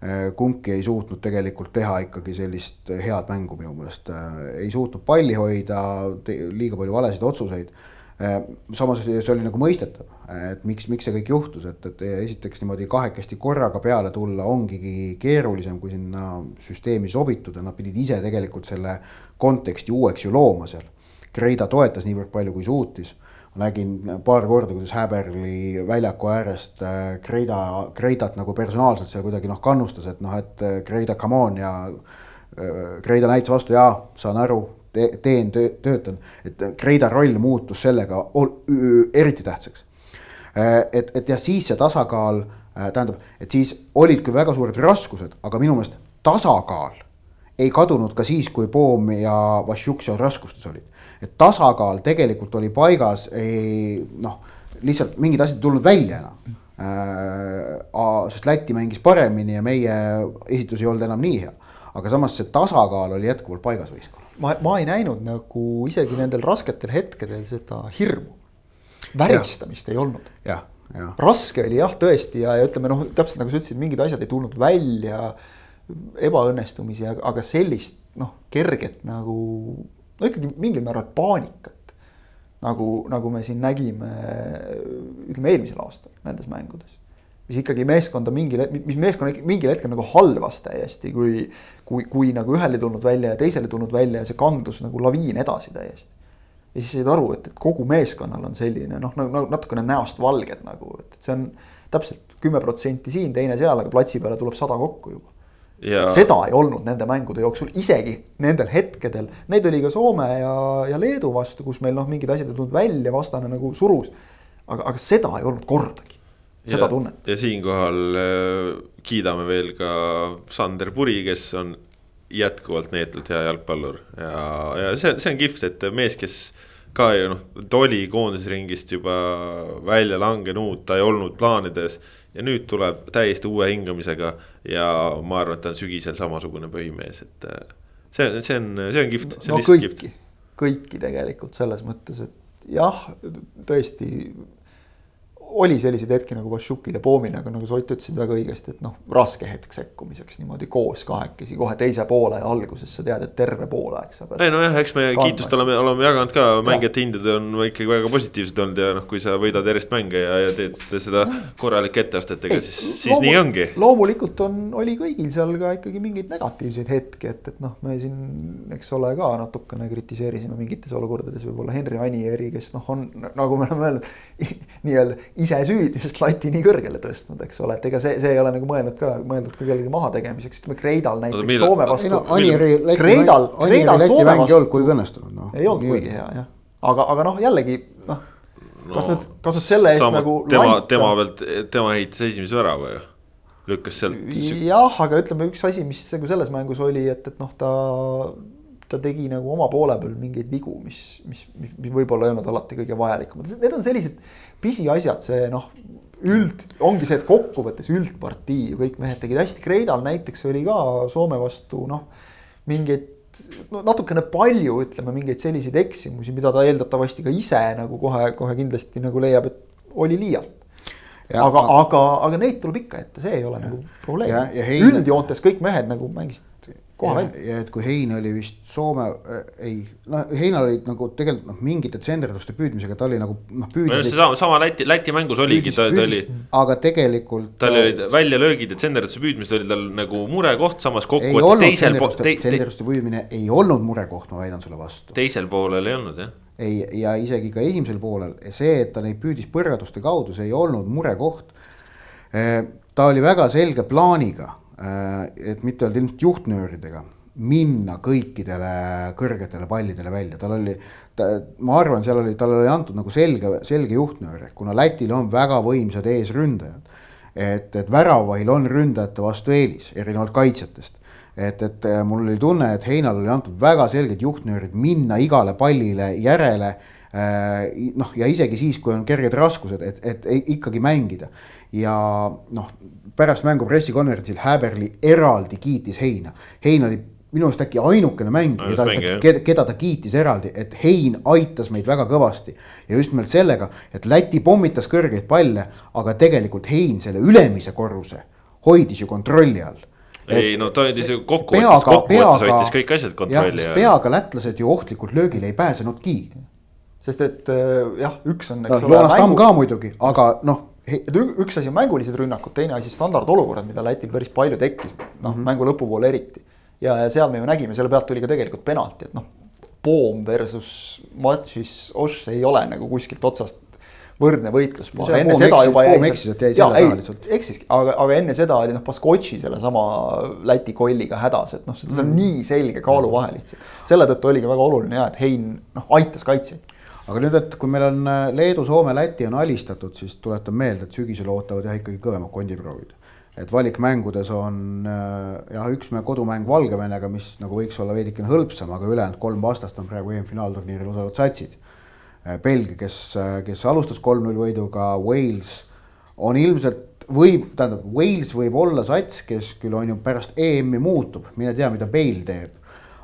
eh,. kumbki ei suutnud tegelikult teha ikkagi sellist head mängu minu meelest ei suutnud palli hoida, liiga palju valesid otsuseid Äh, samas see oli nagu mõistetav, et miks, miks see kõik juhtus, et, et esiteks niimoodi kahekesti korraga peale tulla ongi keerulisem, kui sinna süsteemi sobituda, nad pidid ise tegelikult selle konteksti uueks ju looma seal. Kreida toetas niivõrd palju, kui suutis. ma nägin paar korda, kuidas Häberli väljaku äärest äh, Kreida, Kreidat nagu personaalselt seal kuidagi noh, kannustas, et noh, et äh, Kreida, come on ja Kreida näitas vastu, jaa, saan aru te, teen, töötan, et Kreida roll muutus sellega eriti tähtsaks. Äh, et, et jah, siis see tasakaal äh, tähendab, et siis olid küll väga suured raskused, aga minu meelest tasakaal ei kadunud ka siis, kui Poom ja Vassiuk seal raskustes olid. et tasakaal tegelikult oli paigas, ei noh, lihtsalt mingid asjad ei tulnud välja enam äh,. sest Läti mängis paremini ja meie esitus ei olnud enam nii hea. Aga samas see tasakaal oli jätkuvalt paigas võistkonnal ma, ma ei näinud nagu isegi nendel rasketel hetkedel seda hirmu. väristamist ja. ei olnud. jah, jah. raske oli jah, tõesti ja, ja ütleme noh, täpselt nagu sa ütlesid, mingid asjad ei tulnud välja, ebaõnnestumisi, aga sellist noh, kerget nagu no ikkagi mingil määral paanikat. nagu, nagu me siin nägime, ütleme eelmisel aastal nendes mängudes mis ikkagi meeskonda mingil, mis meeskonna mingil hetkel nagu halvas täiesti, kui, kui, kui nagu ühel ei tulnud välja ja teisel ei tulnud välja ja see kandus nagu laviin edasi täiesti. ja siis said aru, et, et kogu meeskonnal on selline noh, nagu natukene näost valged nagu, et see on täpselt kümme protsenti siin, teine seal, aga platsi peale tuleb sada kokku juba. Ja... seda ei olnud nende mängude jooksul, isegi nendel hetkedel, neid oli ka Soome ja, ja Leedu vastu, kus meil noh, mingid asjad ei tulnud välja, vastane nagu surus. aga, aga seda ei olnud kordagi seda tunnet. ja siinkohal äh, kiidame veel ka Sander Puri, kes on jätkuvalt neetult hea jalgpallur ja, ja see, see on kihvt, et mees, kes ka ju noh, ta oli koondisringist juba välja langenud, ta ei olnud plaanides. ja nüüd tuleb täiesti uue hingamisega ja ma arvan, et ta on sügisel samasugune põhimees, et äh, see, see on, see on kihvt. no kõiki, kõiki tegelikult selles mõttes, et jah, tõesti oli selliseid hetki nagu Vašukil ja Poomil, aga nagu sa Ott ütlesid väga õigesti, et noh, raske hetk sekkumiseks niimoodi koos kahekesi kohe teise poole alguses sa tead, et terve poolaeg sa pead. ei nojah, eks me kiitust oleme, oleme jaganud ka, mängijate hinded on ikkagi väga positiivsed olnud ja noh, kui sa võidad järjest mänge ja, ja teed seda korralike etteastetega, siis, siis loomu, nii ongi. loomulikult on, oli kõigil seal ka ikkagi mingeid negatiivseid hetki, et, et noh, me siin, eks ole, ka natukene kritiseerisime mingites olukordades võib-olla Henri Anieri, kes noh, on nagu me oleme öelnud <laughs> nii-öelda ise süüdi, sest lati nii kõrgele tõstnud, eks ole, et ega see, see ei ole nagu mõelnud ka, mõeldud ka kellegi mahategemiseks, ütleme Kreidal näiteks no, Soome vastu no,. Kreidal, Kreidal Soome vastu. ei olnud kuigi õnnestunud noh. ei olnud kuigi hea jah, aga, aga noh, jällegi noh no,. kas nüüd, kas nüüd selle eest nagu. tema, tema pealt, tema ehitas esimese värava ju lükkas sealt. jah, aga ütleme, üks asi, mis nagu selles mängus oli, et, et noh, ta ta tegi nagu oma poole peal mingeid vigu, mis, mis, mis, mis võib-olla ei olnud alati kõige vajalikumad, need on sellised pisiasjad, see noh, üld, ongi see, et kokkuvõttes üldpartii kõik mehed tegid hästi, Kreidal näiteks oli ka Soome vastu noh, mingeid no natukene palju, ütleme mingeid selliseid eksimusi, mida ta eeldatavasti ka ise nagu kohe-kohe kindlasti nagu leiab, et oli liialt. Ja, aga, aga, aga neid tuleb ikka ette, see ei ole ja, nagu probleem. üldjoontes kõik mehed nagu mängisid koha välja. ja et kui Hein oli vist Soome äh,, ei, noh, Heinal olid nagu tegelikult noh, mingite tsendriduste püüdmisega, ta oli nagu noh, püüdis. sama, sama Läti, Läti mängus oligi, ta, ta oli. aga tegelikult. tal olid väljalöögid ja tsendriduste püüdmised oli tal nagu murekoht, samas kokkuvõttes teisel pool. tsendriduste püüdmine ei olnud murekoht, ma väidan sulle vastu. teisel poolel ei olnud jah ei, ja isegi ka esimesel poolel see, et ta neid püüdis põrgatuste kaudu, see ei olnud murekoht. Äh, ta oli väga selge plaaniga et mitte öelda ilmselt juhtnööridega, minna kõikidele kõrgetele pallidele välja, tal oli. ta, ma arvan, seal oli, talle oli antud nagu selge, selge juhtnöör, ehk kuna Lätil on väga võimsad eesründajad. et, et väravahil on ründajate vastu eelis, erinevalt kaitsjatest et, et äh, mul oli tunne, et Heinal oli antud väga selged juhtnöörid minna igale pallile järele noh, ja isegi siis, kui on kerged raskused, et, et ikkagi mängida. ja noh, pärast mängu pressikonverentsil Häberli eraldi kiitis Heina. Hein oli minu arust äkki ainukene mängija, keda, keda, keda ta kiitis eraldi, et Hein aitas meid väga kõvasti. ja just nimelt sellega, et Läti pommitas kõrgeid palle, aga tegelikult Hein selle ülemise korruse hoidis ju kontrolli all ei no ta andis ju kokkuvõttes, kokkuvõttes hoidis kõik asjad kontrolli all. peaga lätlased ju ohtlikult löögile ei pääsenudki. Sest et äh, jah, üks on. no Joonas Tamm ka muidugi, aga noh et üks asi on mängulised rünnakud, teine asi standardolukorrad, mida Lätil päris palju tekkis, noh mm -hmm. mängu lõpupoole eriti ja, ja seal me ju nägime, selle pealt tuli ka tegelikult penalti, et noh. Poom versus Matšis Oš ei ole nagu kuskilt otsast võrdne võitlus. enne seda juba jäi. eksis, et jäi selle taha lihtsalt. eksiski, aga, aga enne seda oli noh, Baskotši sellesama Läti kolliga hädas, et noh, see on mm. nii selge kaaluvahe lihtsalt. selle tõttu oligi väga oluline ja, et Hein noh, aitas kaitsjaid aga nüüd, et kui meil on äh, Leedu, Soome, Läti on alistatud, siis tuletan meelde, et sügisel ootavad jah ikkagi kõvemad kondiproovid et valikmängudes on äh, jah, üks kodumäng Valgevenega, mis nagu võiks olla veidikene hõlpsam, aga ülejäänud kolm vastast on praegu EM-finaalturniiril osalevad satsid. Äh, Belgia, kes, kes alustas kolm-null võiduga, Wales on ilmselt võib, tähendab, Wales võib olla sats, kes küll on ju pärast EM-i muutub, mine tea, mida Bale teeb.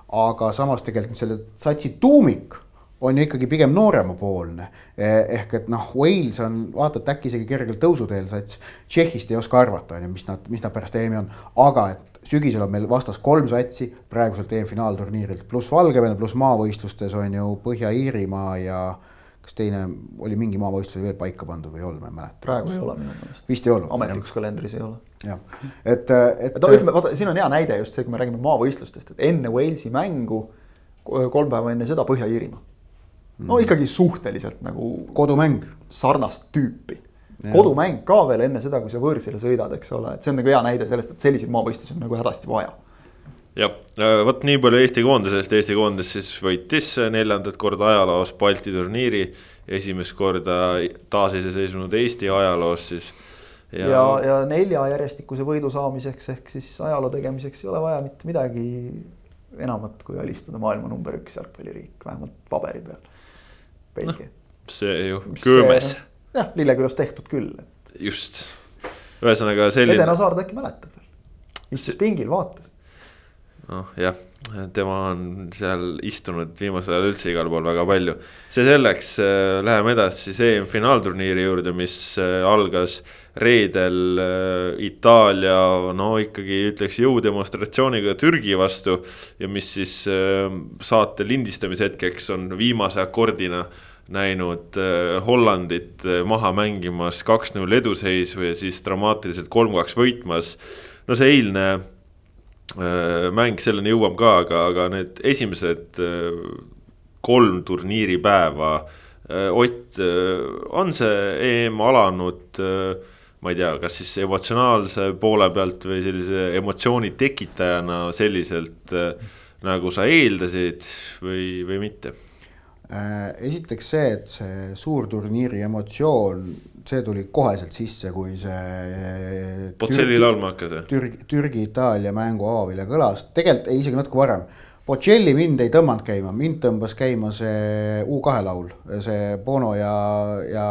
aga samas tegelikult selle satsi tuumik on ju ikkagi pigem nooremapoolne. Eh, ehk et noh, Wales on vaata, et äkki isegi kergelt tõusuteel sats. Tšehhist ei oska arvata, on ju, mis nad, mis nad pärast EM-i on, aga et sügisel on meil vastas kolm satsi praeguselt EM-finaalturniirilt, pluss Valgevene, pluss maavõistlustes on ju Põhja-Iirimaa ja kas teine oli mingi maavõistlus veel paika pandud või ei olnud, ma ei mäleta. praegu ei ole minu meelest. vist ei olnud. ametlikus kalendris ei ole. jah, et, et. et no ütleme, vaata, siin on hea näide just see, kui me räägime maavõistlustest, et enne Walesi mängu, kolm päeva enne seda Põhja-Iirimaa no ikkagi suhteliselt nagu. kodumäng. sarnast tüüpi. kodumäng ka veel enne seda, kui sa võõrsile sõidad, eks ole, et see on nagu hea näide sellest, et selliseid maavõistlusi on nagu hädasti vaja. jah, vot nii palju Eesti koondisest, Eesti koondis siis võitis neljandat korda ajaloos Balti turniiri. esimest korda taasiseseisvunud Eesti ajaloos siis ja, ja, ja nelja järjestikuse võidu saamiseks ehk siis ajaloo tegemiseks ei ole vaja mitte midagi enamat kui alistada maailma number üks jalgpalliriik, vähemalt paberi peal Belgia no,. see ju, köömes. jah, Lillekülas tehtud küll, et. just, ühesõnaga selline. Edena Saard äkki mäletab veel, istus pingil, vaatas. noh jah, tema on seal istunud viimasel ajal üldse igal pool väga palju. see selleks, äh, läheme edasi siis EM-finaalturniiri juurde, mis äh, algas reedel äh, Itaalia, no ikkagi ütleks jõudemonstratsiooniga Türgi vastu. ja mis siis saate lindistamise hetkeks on viimase akordina näinud Hollandit maha mängimas kaks-null eduseisu ja siis dramaatiliselt kolm-kaks võitmas. no see eilne mäng, selleni jõuame ka, aga, aga need esimesed äh, kolm turniiripäeva. Äh, Ott, on see EM alanud, ma ei tea, kas siis emotsionaalse poole pealt või sellise emotsiooni tekitajana selliselt nagu sa eeldasid või, või mitte? Esiteks see, et see suurturniiri emotsioon see tuli koheselt sisse, kui see. Bocelli laulma hakkas jah? Türgi, Türgi-Itaalia mängu avavilja kõlas, tegelikult ei, isegi natuke varem. Bocelli mind ei tõmmanud käima, mind tõmbas käima see U2 laul, see Bono ja, ja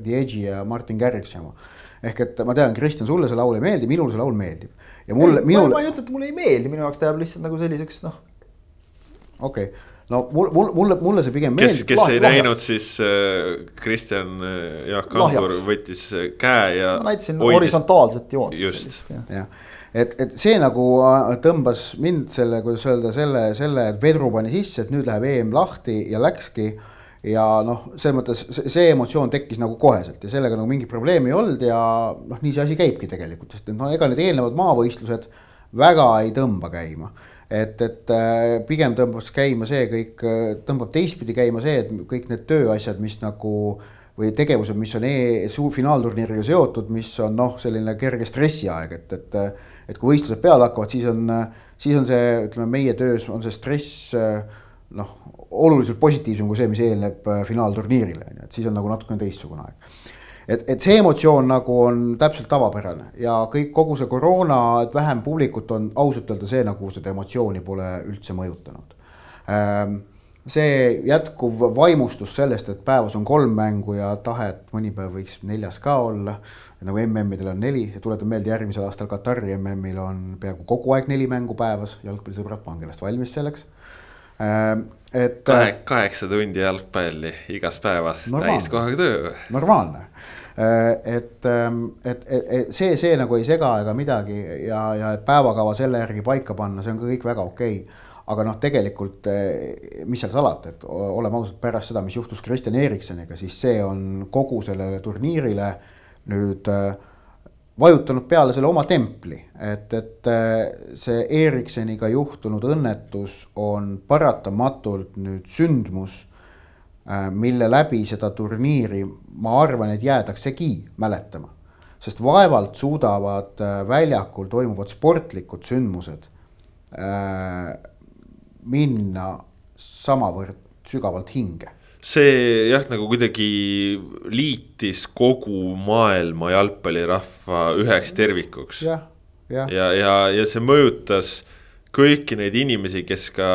The Edge'i ja Martin Garrixi oma. ehk et ma tean, Kristjan, sulle see laul ei meeldi, minule see laul meeldib. ja mulle, minul. ma ei ütle, et mulle ei meeldi, minu jaoks ta jääb lihtsalt nagu selliseks noh. okei okay no mul, mul, mulle, mulle see pigem meeldib. kes, kes ei näinud, siis äh, Kristjan äh, Jaak Kangur võttis äh, käe ja. ma näitasin horisontaalset joont. just. jah, et, et see nagu äh, tõmbas mind selle, kuidas öelda, selle, selle vedru pani sisse, et nüüd läheb EM lahti ja läkski. ja noh, selles mõttes see, emotsioon tekkis nagu koheselt ja sellega nagu mingit probleemi ei olnud ja noh, nii see asi käibki tegelikult, sest et noh, ega need eelnevad maavõistlused väga ei tõmba käima et, et äh, pigem tõmbas käima see kõik, äh, tõmbab teistpidi käima see, et kõik need tööasjad, mis nagu või tegevused, mis on e suur finaalturniiriga seotud, mis on noh, selline kerge stressiaeg, et, et. et kui võistlused peale hakkavad, siis on, siis on see, ütleme meie töös on see stress noh, oluliselt positiivsem kui see, mis eelneb finaalturniirile on ju, et siis on nagu natukene teistsugune aeg et, et see emotsioon nagu on täpselt tavapärane ja kõik, kogu see koroona, et vähem publikut on ausalt öelda see nagu seda emotsiooni pole üldse mõjutanud ähm, see jätkuv vaimustus sellest, et päevas on kolm mängu ja tahe, et mõni päev võiks neljas ka olla. nagu MM-idel on neli ja tuletan meelde, järgmisel aastal Katari MM-il on peaaegu kogu aeg neli mängu päevas, jalgpallisõbrad, pange ennast valmis selleks äh, et. Kahe, kaheksa tundi jalgpalli igas päevas, täiskohaga töö. normaalne, et, ähm, et, et, et see, see nagu ei sega ega midagi ja, ja päevakava selle järgi paika panna, see on kõik väga okei. Okay aga noh, tegelikult eh, mis seal salata, et oleme ausad, pärast seda, mis juhtus Kristjan Eriksoniga, siis see on kogu sellele turniirile nüüd eh, vajutanud peale selle oma templi, et, et see Eriksoniga juhtunud õnnetus on paratamatult nüüd sündmus, mille läbi seda turniiri, ma arvan, et jäädaksegi mäletama. sest vaevalt suudavad väljakul toimuvad sportlikud sündmused minna samavõrd sügavalt hinge see jah, nagu kuidagi liitis kogu maailma jalgpallirahva üheks tervikuks. ja, ja, ja, ja, ja see mõjutas kõiki neid inimesi, kes ka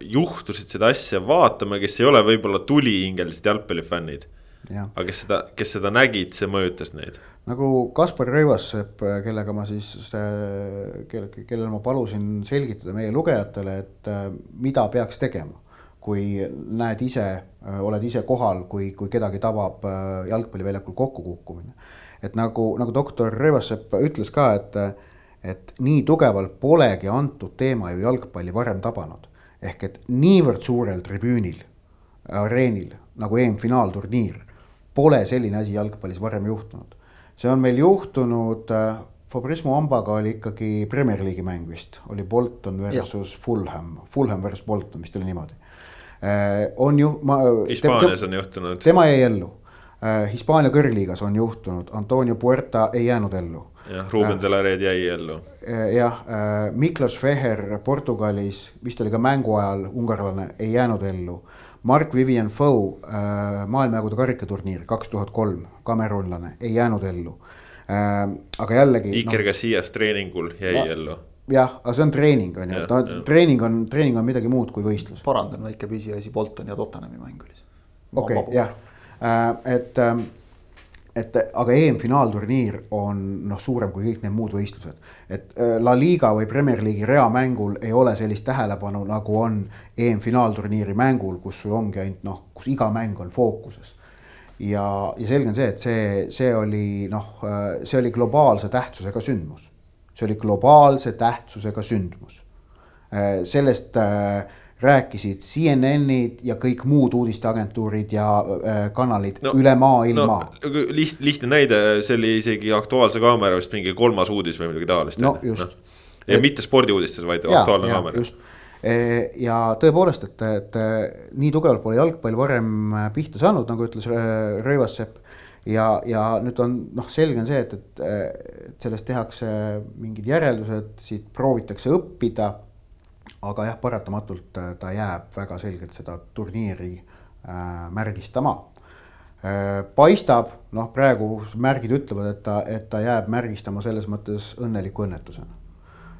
juhtusid seda asja vaatama, kes ei ole võib-olla tulihingelised jalgpallifännid. aga kes seda, kes seda nägid, see mõjutas neid nagu Kaspar Rõivassepp, kellega ma siis, kelle, kellele ma palusin selgitada meie lugejatele, et äh, mida peaks tegema. kui näed ise, äh, oled ise kohal, kui, kui kedagi tabab äh, jalgpalliväljakul kokkukukkumine. et nagu, nagu doktor Rõivassepp ütles ka, et, et nii tugevalt polegi antud teema ju jalgpalli varem tabanud. ehk et niivõrd suurel tribüünil, areenil nagu EM-finaalturniir, pole selline asi jalgpallis varem juhtunud see on meil juhtunud äh,, Fabrismo Ambaga oli ikkagi Premier League'i mäng vist, oli Bolton versus ja. Fulham, Fulham versus Bolton vist oli niimoodi äh,. on ju, ma. Hispaanias on juhtunud. tema jäi ellu äh,. Hispaania kõrgliigas on juhtunud, Antonio Puerta ei jäänud ellu. Jah, Ruben äh, de la Red jäi ellu äh,. jah äh,, Miklos Veher Portugalis, vist oli ka mängu ajal ungarlane, ei jäänud ellu Mark Vivian Foe äh, maailmajägude karikaturniir kaks tuhat kolm, kamerunlane, ei jäänud ellu aga jällegi. Iker no, Casillas treeningul jäi no, ellu. jah, aga see on treening on ju, et noh, treening on, treening on midagi muud kui võistlus. parandan väike pisiasi, Bolton ja Tottenhami mäng oli see. okei okay,, jah et äh, et aga EM-finaalturniir on noh, suurem kui kõik need muud võistlused. et äh, La Liga või Premier League'i reamängul ei ole sellist tähelepanu, nagu on EM-finaalturniiri mängul, kus sul ongi ainult noh, kus iga mäng on fookuses. ja, ja selge on see, et see, see oli noh, äh, see oli globaalse tähtsusega sündmus. see oli globaalse tähtsusega sündmus. Äh, sellest äh, rääkisid CNN-id ja kõik muud uudisteagentuurid ja äh, kanalid no, üle maailma no,. liht-, lihtne näide, see oli isegi Aktuaalse Kaamera vist mingi kolmas uudis või midagi taolist. no just no.. ja et, mitte spordiuudistes, vaid ja, Aktuaalne ja, Kaamera. just, e, ja tõepoolest, et, et nii tugevalt pole jalgpall varem pihta saanud, nagu ütles Rõivassepp. ja, ja nüüd on noh, selge on see, et, et sellest tehakse mingid järeldused, siit proovitakse õppida aga jah, paratamatult äh, ta jääb väga selgelt seda turniiri äh, märgistama äh,. paistab, noh, praegu märgid ütlevad, et ta, et ta jääb märgistama selles mõttes õnneliku õnnetusena.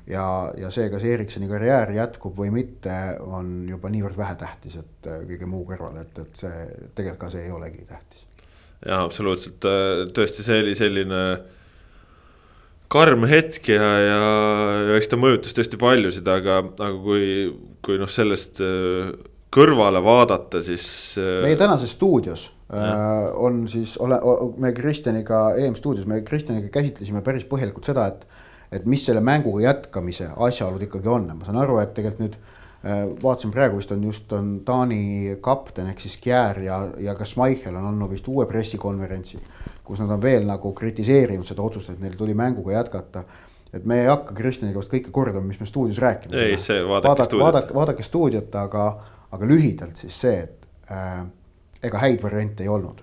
ja, ja see, kas Ericssoni karjäär jätkub või mitte, on juba niivõrd vähetähtis, et äh, kõige muu kõrval, et, et see tegelikult ka see ei olegi tähtis. jaa, absoluutselt, äh, tõesti, see oli selline karm hetk ja, ja, ja eks ta mõjutas tõesti paljusid, aga, aga kui, kui noh, sellest äh, kõrvale vaadata, siis. Äh, meie tänases stuudios ja. äh, on siis, ole, me Kristjaniga, EM-stuudios, me Kristjaniga käsitlesime päris põhjalikult seda, et. et mis selle mänguga jätkamise asjaolud ikkagi on, ma saan aru, et tegelikult nüüd vaatasin praegu vist on just on Taani kapten ehk siis Kjär ja, ja ka Schmeichel on andnud vist uue pressikonverentsi kus nad on veel nagu kritiseerinud seda otsust, et neil tuli mänguga jätkata. et me ei hakka Kristjaniga vast kõike kordama, mis me stuudios rääkima. ei, see vaadake, vaadake stuudiot. vaadake, vaadake stuudiot, aga, aga lühidalt siis see, et äh, ega häid variante ei olnud.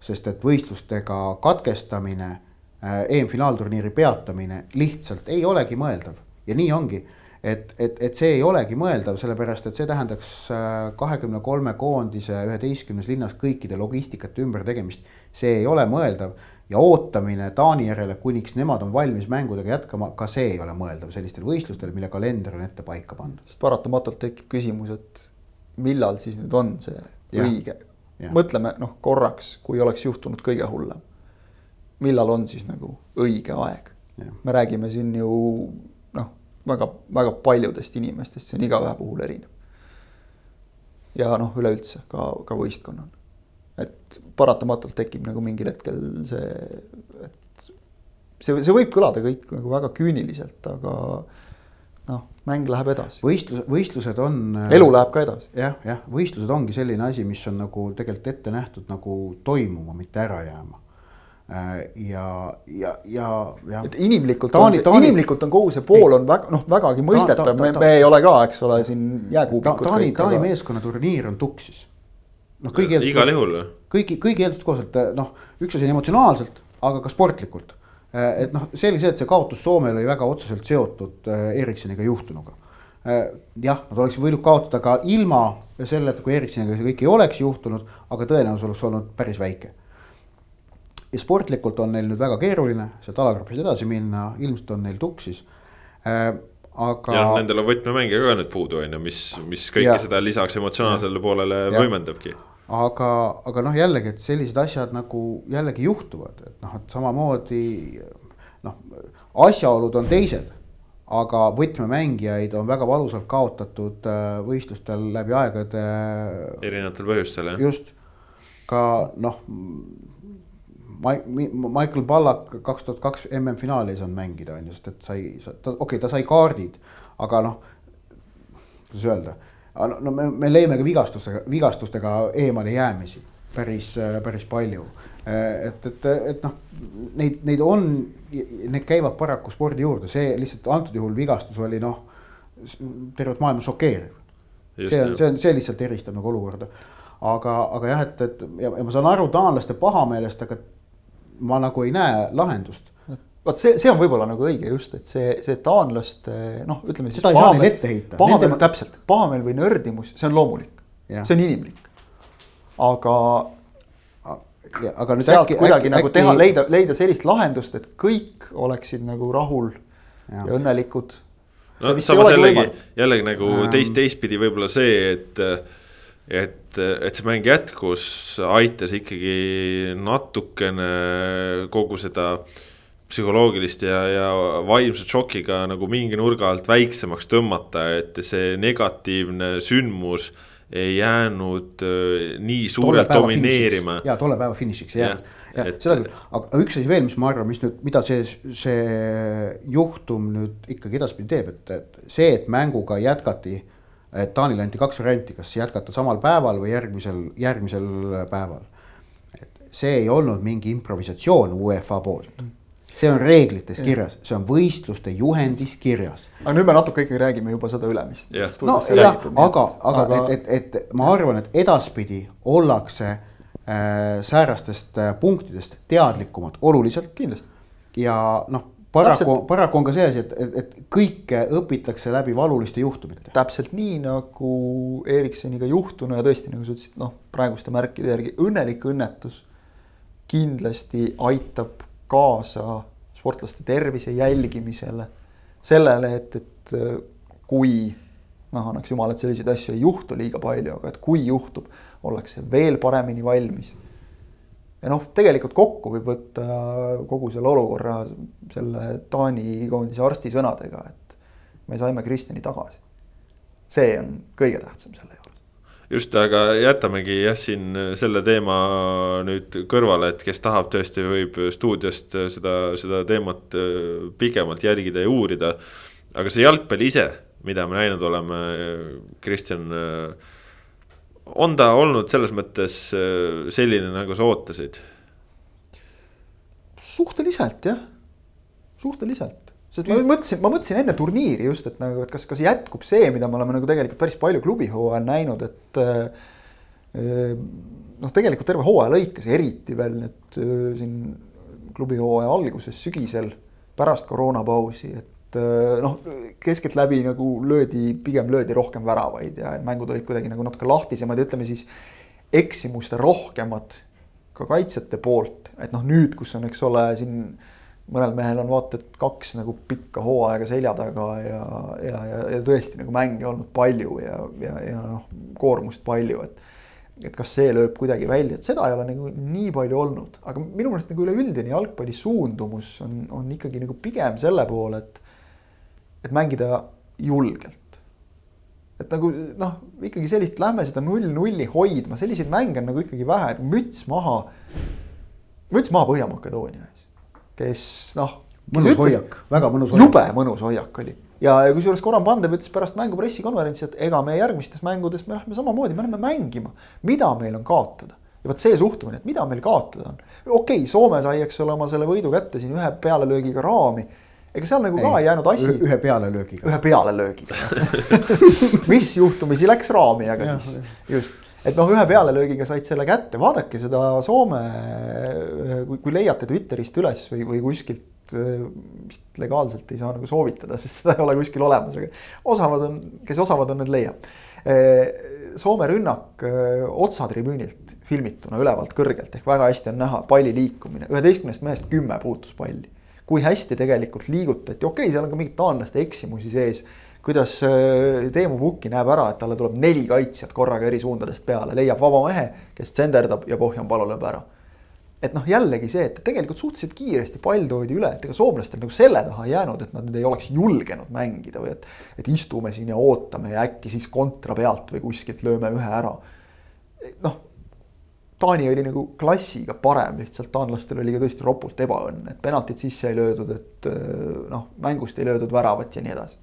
sest et võistlustega katkestamine äh,, EM-finaalturniiri peatamine lihtsalt ei olegi mõeldav ja nii ongi et, et, et see ei olegi mõeldav, sellepärast et see tähendaks äh, kahekümne kolme koondise üheteistkümnes linnas kõikide logistikate ümbertegemist. see ei ole mõeldav ja ootamine Taani järele, kuniks nemad on valmis mängudega jätkama, ka see ei ole mõeldav sellistel võistlustel, mille kalender on ette paika pandud. sest paratamatult tekib küsimus, et millal siis nüüd on see ja. õige, mõtleme noh korraks, kui oleks juhtunud kõige hullem. millal on siis nagu õige aeg? me räägime siin ju väga, väga paljudest inimestest, see on igaühe puhul erinev. ja noh, üleüldse ka, ka võistkonnal. et paratamatult tekib nagu mingil hetkel see, et see, see võib kõlada kõik nagu väga küüniliselt, aga noh, mäng läheb edasi. võistlus, võistlused on. Elu läheb ka edasi. jah, jah, võistlused ongi selline asi, mis on nagu tegelikult ette nähtud nagu toimuma, mitte ära jääma ja, ja, ja, ja. et inimlikult Taani, on see, inimlikult on kogu see pool on väga noh, vägagi mõistetav, me, me ei ole ka, eks ole, siin jääkuubikud ta,. Taani, Taani meeskonnaturniir on tuksis. noh, kõigi eeldustel. kõigi, kõigi eelduste kohaselt noh, üks asi on emotsionaalselt, aga ka sportlikult Äh, et noh, selge see, et see kaotus Soomel oli väga otseselt seotud äh, Ericssoniga juhtunuga. Äh, jah, nad oleksid võinud kaotada ka ilma selleta, kui Ericssoniga see kõik ei oleks juhtunud, aga tõenäosus oleks olnud päris väike. Ja sportlikult on neil nüüd väga keeruline sealt alagrupist edasi minna, ilmselt on neil tuksis aga. jah, nendel on võtmemängija ka nüüd puudu, on ju, mis, mis kõike ja. seda lisaks emotsionaalsele poolele ja. võimendabki aga, aga noh, jällegi, et sellised asjad nagu jällegi juhtuvad, et noh, et samamoodi noh, asjaolud on teised. aga võtmemängijaid on väga valusalt kaotatud äh, võistlustel läbi aegade. erinevatel põhjustel jah. just, ka noh. Michael Ballack kaks tuhat kaks MM-finaali ei saanud mängida, on ju, sest et sai, ta okei okay,, ta sai kaardid, aga noh, kuidas öelda no me, me leiame ka vigastustega, vigastustega eemale jäämisi päris, päris palju. et, et, et noh, neid, neid on, need käivad paraku spordi juurde, see lihtsalt antud juhul vigastus oli noh, tervet maailma šokeeriv. see on, see on, see lihtsalt eristab nagu olukorda. aga, aga jah, et, et ja, ja ma saan aru taanlaste pahameelest, aga ma nagu ei näe lahendust vot see, see on võib-olla nagu õige just, et see, see taanlaste noh, ütleme siis. seda ei saa neile ette heita. pahameel Nende..., täpselt, pahameel või nördimus, see on loomulik, see on inimlik. aga. aga nüüd sealt äkki, kuidagi äkki, nagu äkki... teha, leida, leida sellist lahendust, et kõik oleksid nagu rahul ja, ja õnnelikud. no samas jällegi, jällegi nagu teist, teistpidi võib-olla see, et et, et see mäng jätkus, aitas ikkagi natukene kogu seda psühholoogilist ja, ja vaimset šokiga nagu mingi nurga alt väiksemaks tõmmata, et see negatiivne sündmus ei jäänud äh, nii suurelt domineerima. ja tolle päeva finišiks ei jäänud, ja et... seda küll, aga üks asi veel, mis ma arvan, mis nüüd, mida see, see juhtum nüüd ikkagi edaspidi teeb, et, et see, et mänguga jätkati. Et Taanile anti kaks varianti, kas jätkata samal päeval või järgmisel, järgmisel päeval. et see ei olnud mingi improvisatsioon UEFA poolt see on reeglites kirjas, see on võistluste juhendis kirjas. aga nüüd me natuke ikkagi räägime juba seda ülemist. no jah, aga, aga, aga... et, et, et ma arvan, et edaspidi ollakse äh, säärastest äh, punktidest teadlikumad oluliselt. kindlasti. ja noh, paraku, paraku on ka see asi, et, et, et kõike õpitakse läbi valuliste juhtumite. täpselt nii nagu Ericssoniga juhtunu ja tõesti, nagu sa ütlesid, noh, praeguste märkide järgi õnnelik õnnetus kindlasti aitab kaasa sportlaste tervise jälgimisele. sellele, et, et äh, kui noh, annaks jumal, et selliseid asju ei juhtu liiga palju, aga et kui juhtub, ollakse veel paremini valmis. Ja noh, tegelikult kokku võib võtta kogu selle olukorra selle Taani koondise arsti sõnadega, et me saime Kristjani tagasi. see on kõige tähtsam selle juures just, aga jätamegi jah, siin selle teema nüüd kõrvale, et kes tahab, tõesti võib stuudiost seda, seda teemat äh, pikemalt jälgida ja uurida. aga see jalgpall ise, mida me näinud oleme, Kristjan. Äh, on ta olnud selles mõttes äh, selline, nagu sa ootasid? suhteliselt jah, suhteliselt. Sest ma mõtlesin, ma mõtlesin enne turniiri just, et nagu, et kas, kas jätkub see, mida me oleme nagu tegelikult päris palju klubihooajal näinud, et äh, noh, tegelikult terve hooaja lõikes, eriti veel nüüd äh, siin klubihooaja alguses, sügisel, pärast koroonapausi, et äh, noh, keskeltläbi nagu löödi, pigem löödi rohkem väravaid ja mängud olid kuidagi nagu natuke lahtisemad ja ütleme siis eksimuste rohkemad ka kaitsjate poolt, et noh, nüüd, kus on, eks ole, siin mõnel mehel on vaata, et kaks nagu pikka hooaega selja taga ja, ja, ja, ja tõesti nagu mänge olnud palju ja, ja, ja noh, koormust palju, et et kas see lööb kuidagi välja, et seda ei ole nagu nii palju olnud, aga minu meelest nagu üleüldine jalgpalli suundumus on, on ikkagi nagu pigem selle poole, et et mängida julgelt. et nagu noh, ikkagi sellist, lähme seda null-nulli hoidma, selliseid mänge on nagu ikkagi vähe, et müts maha, müts maha Põhja-Makedoonia ees, kes noh. mõnus hoiak, väga mõnus hoiak. jube mõnus hoiak oli ja kusjuures Goran Pandev ütles pärast mängu pressikonverentsi, et ega me järgmistes mängudes me lähme samamoodi, me läheme mängima. mida meil on kaotada? ja vot see suhtumine, et mida meil kaotada on. okei okay,, Soome sai, eks ole, oma selle võidu kätte siin ühe pealelöögiga raami. Ega seal nagu ei, ka ei jäänud asi. ühe pealelöögiga. ühe pealelöögiga <laughs> mis juhtumisi läks raami, aga ja, siis just et noh, ühe pealelöögiga said selle kätte, vaadake seda Soome, kui, kui leiate Twitterist üles või, või kuskilt Äh, vist legaalselt ei saa nagu soovitada, sest seda ei ole kuskil olemas, aga osavad on, kes osavad on, need leiab. Äh, Soome rünnak äh, otsatribüünilt filmituna ülevalt kõrgelt ehk väga hästi on näha palli liikumine, üheteistkümnest mehest kümme puutus palli. Kui hästi tegelikult liigutati, okei okay,, seal on ka mingit taanlaste eksimusi sees kuidas Teemu Pukki näeb ära, et talle tuleb neli kaitsjat korraga eri suundadest peale, leiab vaba mehe, kes tsenderdab ja Pohjan Palo lööb ära et noh, jällegi see, et tegelikult suhteliselt kiiresti pall toodi üle, et ega soomlastel nagu selle taha ei jäänud, et nad nüüd ei oleks julgenud mängida või et. et istume siin ja ootame ja äkki siis kontra pealt või kuskilt lööme ühe ära. noh, Taani oli nagu klassiga parem, lihtsalt taanlastel oli ka tõesti ropult ebaõnn, et penaltid sisse ei löödud, et noh, mängust ei löödud väravat ja nii edasi.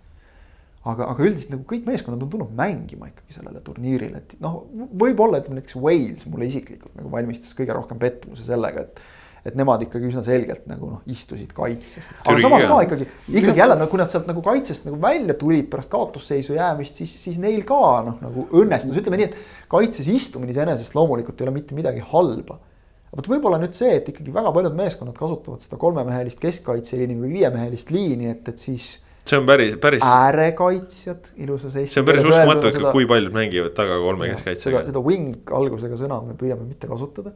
Aga, aga üldiselt nagu kõik meeskonnad on tulnud mängima ikkagi sellele turniirile, et noh, võib-olla ütleme näiteks Wales mulle isiklikult nagu valmistas kõige rohkem pettumuse sellega, et et nemad ikkagi üsna selgelt nagu noh, istusid kaitses. aga samas ka ikkagi, ikkagi jälle no kui nad sealt nagu kaitsest nagu välja tulid pärast kaotusseisu jäämist, siis, siis neil ka noh, nagu õnnestus, ütleme nii, et kaitses istumine iseenesest loomulikult ei ole mitte midagi halba vot võib-olla nüüd see, et ikkagi väga paljud meeskonnad kasutavad seda kolmemehelist keskkaitseliini või viiemehelist liini, et, et siis see on päris, päris. äärekaitsjad ilusas eesti see on päris uskumatu, et kui paljud mängivad taga kolme keskkaitsega. seda wing algusega sõna me püüame mitte kasutada.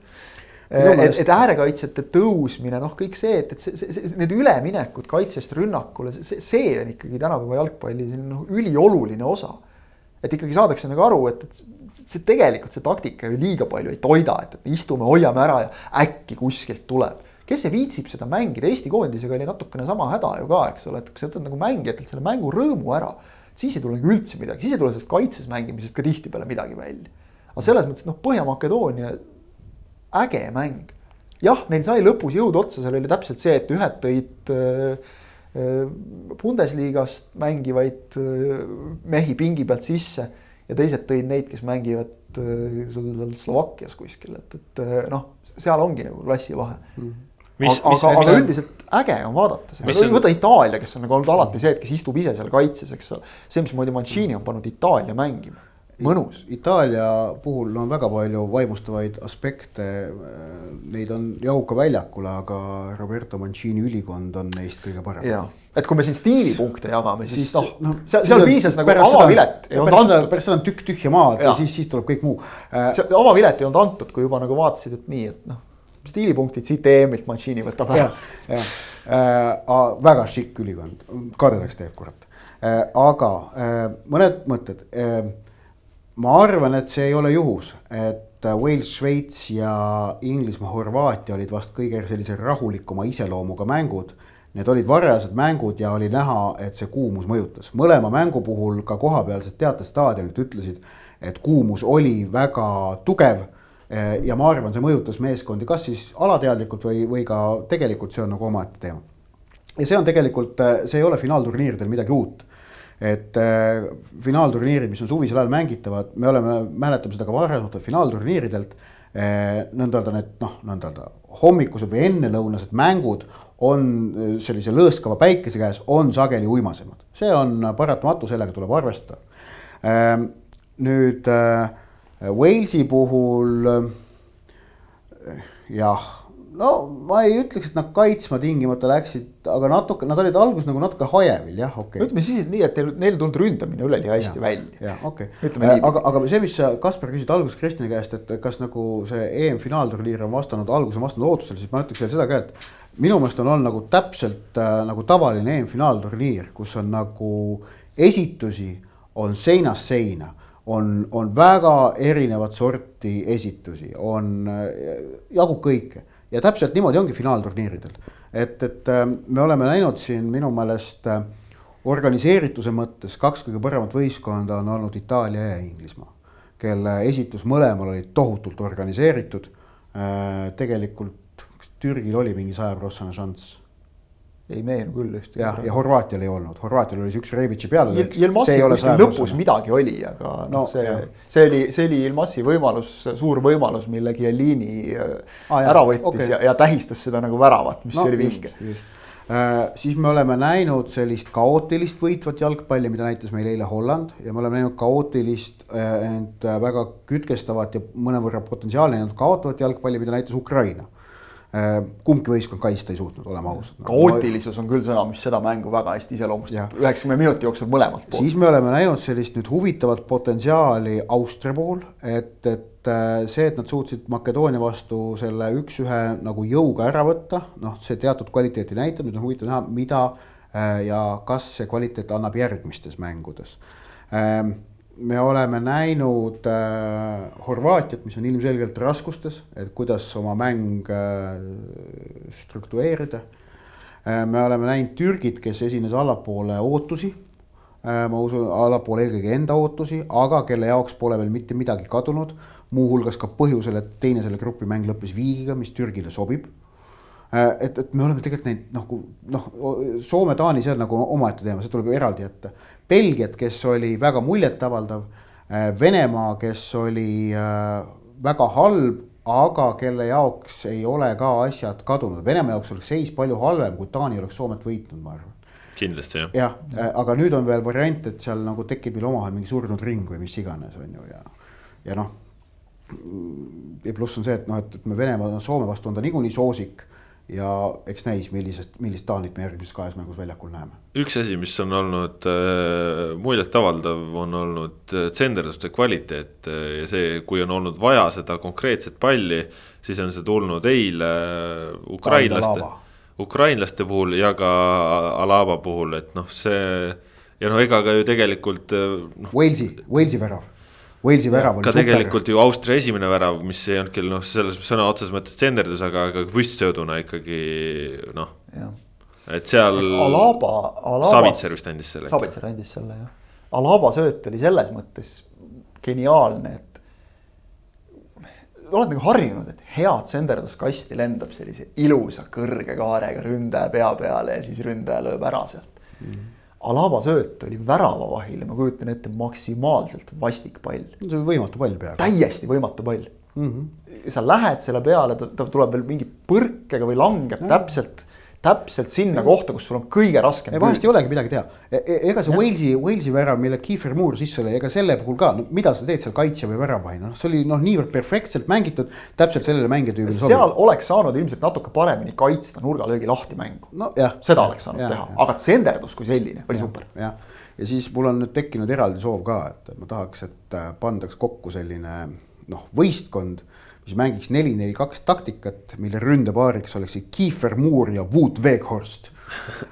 Et, et äärekaitsjate tõusmine, noh, kõik see, et, et see, see, need üleminekud kaitsest rünnakule, see, see on ikkagi tänapäeva jalgpalli selline noh, ülioluline osa. et ikkagi saadakse nagu aru, et, et see tegelikult see taktika ju liiga palju ei toida, et, et me istume, hoiame ära ja äkki kuskilt tuleb kes see viitsib seda mängida, Eesti koondisega oli natukene sama häda ju ka, eks ole, et kui sa võtad nagu mängijatelt selle mängu rõõmu ära, siis ei tule nagu üldse midagi, siis ei tule sellest kaitses mängimisest ka tihtipeale midagi välja. aga selles mõttes noh, Põhja-Makedoonia äge mäng. jah, neil sai lõpus jõud otsa, seal oli täpselt see, et ühed tõid äh, äh Bundesliga-st mängivaid äh, mehi pingi pealt sisse ja teised tõid neid, kes mängivad sul seal Slovakkias kuskil, et, et noh, seal ongi nagu klassivahe mm. -hmm mis, aga, mis, aga mis... üldiselt äge on vaadata seda, võta Itaalia, kes on nagu olnud alati see, et kes istub ise seal kaitses, eks ole. see, mismoodi Mancini on pannud Itaalia mängima, mõnus. Itaalia puhul on väga palju vaimustavaid aspekte. Neid on jahuka väljakul, aga Roberto Mancini ülikond on neist kõige parem. ja, et kui me siin stiilipunkte jagame, siis noh no, seal, seal piisas nagu avavilet ei olnud antud. pärast seda on tükk tühja maad ja, ja siis, siis tuleb kõik muu. see avavilet ei olnud antud, kui juba nagu vaatasid, et nii, et noh stiilipunktid siit EM-ilt Mancini võtab ära. jah, äh, väga šikk ülikond, kardetaks teeb kurat äh,. aga äh, mõned mõtted äh,. Ma arvan, et see ei ole juhus, et Wales, Šveits ja Inglismaa, Horvaatia olid vast kõige sellise rahulikuma iseloomuga mängud. Need olid varajased mängud ja oli näha, et see kuumus mõjutas. mõlema mängu puhul ka kohapealsed teatestaadionid ütlesid, et kuumus oli väga tugev Eh, ja ma arvan, see mõjutas meeskondi, kas siis alateadlikult või, või ka tegelikult see on nagu omaette teema. ja see on tegelikult, eh, see ei ole finaalturniiridel midagi uut. Et äh, finaalturniirid, mis on suvisel ajal mängitavad, me oleme, mäletame seda ka varasemalt finaalturniiridelt äh,. nõnda öelda need noh, nõnda öelda hommikused või ennelõunased mängud on sellise lõõskava päikese käes, on sageli uimasemad. see on paratamatu, sellega tuleb arvestada äh,. nüüd äh, Walesi puhul jah, no ma ei ütleks, et nad kaitsma tingimata läksid, aga natuke, nad olid alguses nagu natuke hajevil, jah, okei okay.. ütleme siis nii, et neil, neil tulnud ründamine üleni hästi ja, välja. jah, okei okay., aga, aga see, mis sa, Kaspar, küsid alguses Kristjani käest, et kas nagu see EM-finaalturniir on vastanud, algus on vastanud ootustele, siis ma ütleks veel seda ka, et minu meelest on olnud nagu täpselt äh, nagu tavaline EM-finaalturniir, kus on nagu esitusi on seinast seina on, on väga erinevat sorti esitusi, on, jagub kõike ja täpselt niimoodi ongi finaalturniiridel. et, et äh, me oleme näinud siin minu meelest äh, organiseerituse mõttes kaks kõige paremat võistkonda on olnud Itaalia ja Inglismaa, kelle esitus mõlemal oli tohutult organiseeritud. Äh, tegelikult Türgil oli mingi sajaprotsene šanss ei meenu küll ühtegi. jah, ja Horvaatial ei olnud, Horvaatial oli see üks Rebici peale. Ilmassi kuskil lõpus midagi oli, aga no, noh, see, see oli, see oli Ilmassi võimalus, suur võimalus, mille Chiellini ah, ära võttis okay. ja, ja tähistas seda nagu väravat, mis no, oli vinge. Äh, siis me oleme näinud sellist kaootilist võitvat jalgpalli, mida näitas meil eile Holland ja me oleme näinud kaootilist äh,, ent väga kütkestavat ja mõnevõrra potentsiaali näinud kaotavat jalgpalli, mida näitas Ukraina Äh, kumbki võistkond kaitsta ei suutnud, oleme ausad. kaootilisus on küll sõna, mis seda mängu väga hästi iseloomustab, üheksakümne minuti jooksul mõlemalt poolt. siis me oleme näinud sellist nüüd huvitavat potentsiaali Austria puhul, et, et äh, see, et nad suutsid Makedoonia vastu selle üks-ühe nagu jõuga ära võtta, noh, see teatud kvaliteeti näitab, nüüd on huvitav näha, mida äh, ja kas see kvaliteet annab järgmistes mängudes me oleme näinud äh, Horvaatiat, mis on ilmselgelt raskustes, et kuidas oma mäng äh, struktureerida äh,. me oleme näinud Türgit, kes esines allapoole ootusi äh,. ma usun, allapoole eelkõige enda ootusi, aga kelle jaoks pole veel mitte midagi kadunud. muuhulgas ka põhjusel, et teine selle grupi mäng lõppes viigiga, mis Türgile sobib äh, et, et me oleme tegelikult näinud noh, noh Soome-Taani seal nagu omaette teema, see tuleb eraldi jätta Belgiat, kes oli väga muljetavaldav, äh, Venemaa, kes oli äh, väga halb, aga kelle jaoks ei ole ka asjad kadunud, Venemaa jaoks oleks seis palju halvem, kui Taani oleks Soomet võitnud, ma arvan kindlasti jah. jah, äh, aga nüüd on veel variant, et seal nagu tekib meil omavahel mingi surnud ring või mis iganes, on ju, ja, ja noh. ja pluss on see, et noh, et, et me Venemaa, Soome vastu on ta niikuinii soosik ja eks näis, millisest, millist Taanit me järgmises kahes mängus väljakul näeme. üks asi, mis on olnud äh, muljetavaldav, on olnud äh, tsenderduste kvaliteet äh, ja see, kui on olnud vaja seda konkreetset palli, siis on see tulnud eile äh, ukrainlaste, ukrainlaste puhul ja ka Alaba puhul, et noh, see ja noh, ega ka ju tegelikult noh. Walesi, Walesi värav Walesi värav oli ka super. tegelikult ju Austria esimene värav, mis ei olnud küll noh, selles sõna otseses mõttes tsenderdus, aga, aga püstsõuduna ikkagi noh. et seal. Alaba, Alaba. Savitser vist andis selle. Savitser andis selle jah. Alaba sööt oli selles mõttes geniaalne, et. oled nagu harjunud, et hea tsenderduskasti lendab sellise ilusa kõrge kaarega ründaja pea peale ja siis ründaja lööb ära sealt mm. -hmm Alaba sööt oli väravavahile, ma kujutan ette, maksimaalselt vastik pall. see oli võimatu pall peaaegu. täiesti võimatu pall mm. -hmm. sa lähed selle peale, ta tuleb veel mingi põrkega või langeb mm -hmm. täpselt täpselt sinna kohta, kus sul on kõige raskem. vahest ei olegi midagi teha e, e ega see Walesi, Walesi värav, mille Kiefer Moore sisse lõi, ega selle puhul ka no,, mida sa teed seal kaitsja või väravahina, noh, see oli noh, niivõrd perfektselt mängitud. täpselt sellele mängijatüübile sobib. seal oleks saanud ilmselt natuke paremini kaitsta nurgalöögi lahti mängu no,. seda oleks saanud ja, teha, aga tsenderdus kui selline oli ja, super. jah, ja siis mul on nüüd tekkinud eraldi soov ka, et ma tahaks, et äh, pandaks kokku selline noh, võistkond mis mängiks neli-neli-kaks taktikat, mille ründepaariks oleksid Kiefer Moore ja Wout Weghorst.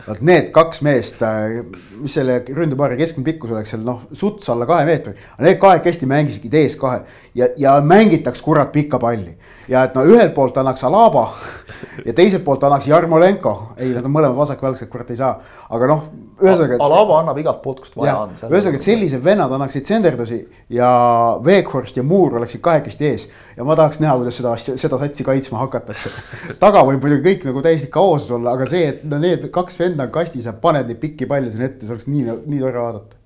vot need kaks meest, äh, mis selle ründepaari keskmine pikkus oleks seal noh, suts alla kahe meetri. Need kahekesti mängisidki ees kahe ja, ja mängitaks kurat pikka palli. Ja et no ühelt poolt annaks Alaba ja teiselt poolt annaks Jarmolenko, ei, nad on mõlemad vasakjalgsed, kurat ei saa, aga noh ühesõnaga. Alaba annab igalt poolt, kust vaja on. ühesõnaga, et sellised vennad annaksid senderdusi ja Weghorst ja Moore oleksid kahekesti ees. ja ma tahaks näha, kuidas seda asja, seda satsi kaitsma hakatakse <laughs> taga võib muidugi kõik nagu täiesti kaoses olla, aga see, et no need kaks venda on kastis ja paned neid pikki palle sinna ette, see oleks nii, nii tore vaadata.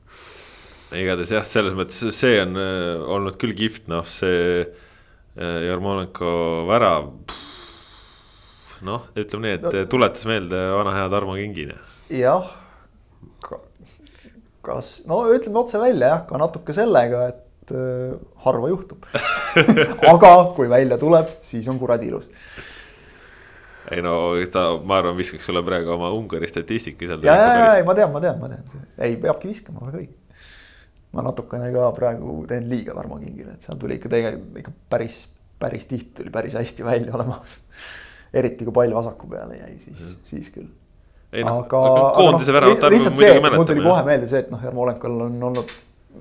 igatahes jah, selles mõttes see on äh, olnud küll kihvt, noh, see äh, Jarmolenko värav. noh, ütleme nii, et no, tuletas meelde vana hea Tarmo Kingini. jah kas, no ütleme otse välja jah, ka natuke sellega, et äh, harva juhtub <laughs> aga kui välja tuleb, siis on kuradi ilus. ei no ta, ma arvan, viskaks sulle praegu oma Ungari statistika seal. ja, ja, ja, ei ma tean, ma tean, ma tean, ei peabki viskama, väga õige. Ma natukene ka praegu teen liiga Tarmo Kingile, et seal tuli ikka tegelikult ikka päris, päris tihti tuli päris hästi välja, oleme ausad eriti kui pall vasaku peale jäi, siis, siis küll. ei noh, koondise no, väravat arvu muidugi mäletame. mul tuli kohe meelde see, et noh, Jarmo Olenkal on olnud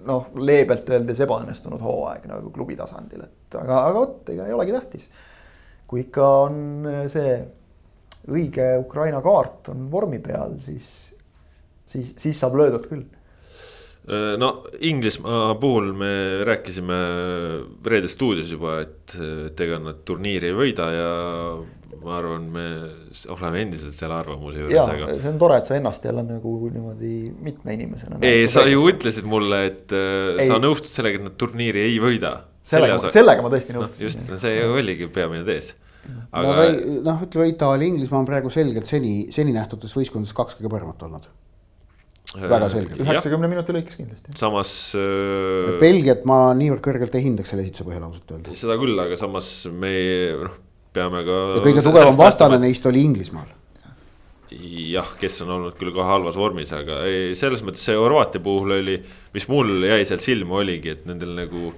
noh, leebelt öeldes ebaõnnestunud hooaeg nagu klubi tasandil, et aga, aga vot, ega ei olegi tähtis. kui ikka on see õige Ukraina kaart on vormi peal, siis, siis, siis saab löödud küll Äh, no Inglismaa puhul me rääkisime Reede stuudios juba, et, et ega nad turniiri ei võida ja ma arvan, me oleme endiselt selle arvamuse juures. jaa aga..., see on tore, et sa ennast jälle nagu niimoodi mitme inimesena. ei, sa ju ütlesid mulle, et äh, ei. sa nõustud sellega, et nad turniiri ei võida. sellega, Selle sellega ma tõesti nõustusin no,. just, see oligi peamine tees. aga no, noh, ütleme Itaalia, Inglismaa on praegu selgelt seni, seni nähtutes võistkondades kaks kõige paremat olnud väga selgelt. üheksakümne minuti lõikes kindlasti. samas äh,. Belgiat ma niivõrd kõrgelt ei hindaks selle esituse põhjal ausalt öelda. seda küll, aga samas me noh, peame ka. kõige tugevam vastane neist oli Inglismaal. jah, kes on olnud küll ka halvas vormis, aga ei, selles mõttes see Horvaatia puhul oli, mis mul jäi sealt silma, oligi, et nendel nagu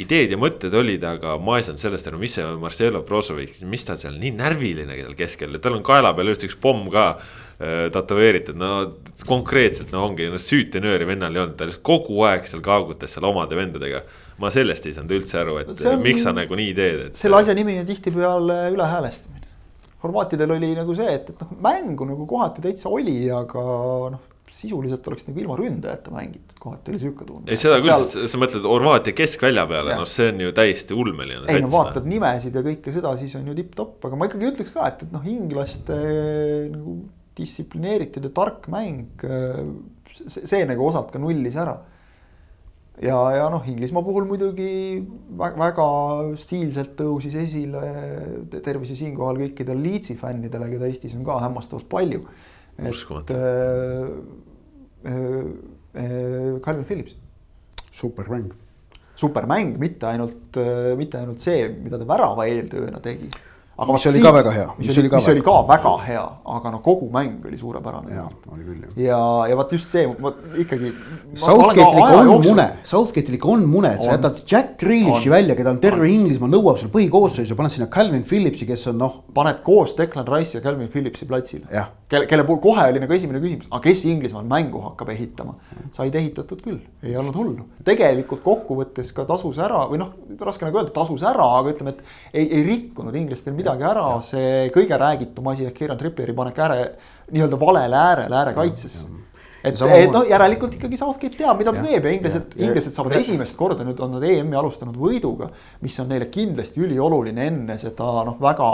ideed ja mõtted olid, aga ma ei saanud sellest aru, mis see Marcelo Brozovic, mis ta seal nii närviline seal keskel, tal on kaela peal just üks pomm ka Äh, tätoveeritud, no konkreetselt no ongi, no süütenööri vennal ei olnud, ta lihtsalt kogu aeg seal kaagutas seal omade vendadega. ma sellest ei saanud üldse aru, et on, miks sa nagu nii teed, et. selle asja nimi on tihtipeale ülehäälestamine. horvaatidel oli nagu see, et, et noh, mängu nagu kohati täitsa oli, aga noh sisuliselt oleks nagu ilma ründajata mängitud, kohati oli sihuke tunne. ei, seda küll seal..., sa mõtled Horvaatia keskvälja peale, noh, see on ju täiesti ulmeline. ei no vaatad nimesid ja kõike seda, siis on ju tipp-topp, aga ma ikkagi ütleks ka, et, et noh, inglaste nagu distsiplineeritud ja tark mäng, see, see nagu osalt ka nullis ära. ja, ja noh, Inglismaa puhul muidugi väga, väga stiilselt tõusis esile, tervise siinkohal kõikidele Leedsi fännidele, keda Eestis on ka hämmastavalt palju. uskumatu. Äh, äh, äh, Calvin Phillips. supermäng. supermäng, mitte ainult, mitte ainult see, mida ta värava eeltööna tegi aga mis oli ka väga hea. mis oli, mis oli ka väga hea, aga noh, kogu mäng oli suurepärane. jaa, oli küll jah. ja, ja vot just see, vot ikkagi. Southgate'il ikka on mune, Southgate'il ikka on mune, et sa jätad Jack Grealishi välja, keda on terve Inglismaa nõuab seal põhikoosseisu, paned sinna Calvin Phillipsi, kes on noh. paned koos Declan Rice'i ja Calvin Phillipsi platsile. Kelle, kelle puhul kohe oli nagu esimene küsimus, aga kes Inglismaal mängu hakkab ehitama. said ehitatud küll, ei olnud hullu. tegelikult kokkuvõttes ka tasus ära või noh, raske nagu öelda, tasus ära, aga ütleme, et ei, ei rikkunud inglastel midagi ära, see kõige räägitum asi ehk Kieran Tripperi panek ääre, nii-öelda valele äärele, äärekaitsesse et, et noh, järelikult ikkagi Southgate teab, mida ta teeb ja inglased, inglased saavad esimest korda nüüd on nad EM-i alustanud võiduga. mis on neile kindlasti ülioluline enne seda noh, väga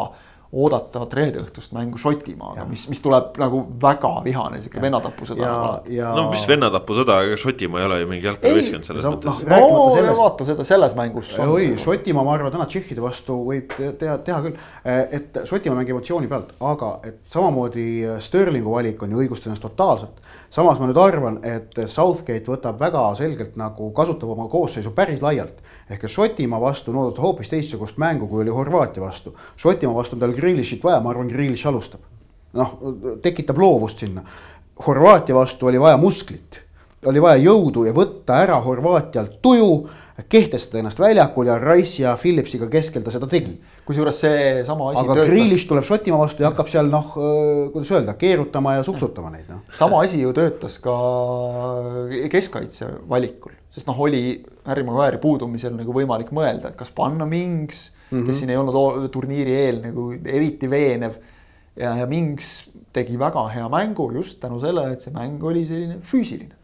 oodatavat reedeõhtust mängu Šotimaaga, mis, mis tuleb nagu väga vihane sihuke vennatapusõda. Ja... no mis vennatapusõda, ega Šotimaa ei ole ju mingi jalgpallivõistkond selles mõttes. no, no sellest... vaata seda selles mängus. oi, Šotimaa, ma arvan, täna Tšehhide vastu võib teha, teha küll. et Šotimaa mängib emotsiooni pealt, aga et samamoodi Sterlingu valik on ju õigustas ennast totaalselt samas ma nüüd arvan, et Southgate võtab väga selgelt nagu, kasutab oma koosseisu päris laialt. ehk Šotimaa vastu on oodata hoopis teistsugust mängu, kui oli Horvaatia vastu. Šotimaa vastu on tal Grealishit vaja, ma arvan, Grealish alustab. noh, tekitab loovust sinna. Horvaatia vastu oli vaja musklit, oli vaja jõudu ja võtta ära Horvaatialt tuju kehtestada ennast väljakul ja Rice ja Phillipsiga keskel ta seda tegi. kusjuures seesama asi. aga. Grealish tuleb Šotimaa vastu ja hakkab seal noh, kuidas öelda, keerutama ja suksutama neid noh. sama asi ju töötas ka keskkaitse valikul, sest noh, oli Harry Maguire'i puudumisel nagu võimalik mõelda, et kas panna Mings mm, -hmm. kes mhm. siin ei olnud turniiri eel nagu eriti veenev. ja, ja Mings tegi väga hea mängu just tänu sellele, et see mäng oli selline füüsiline.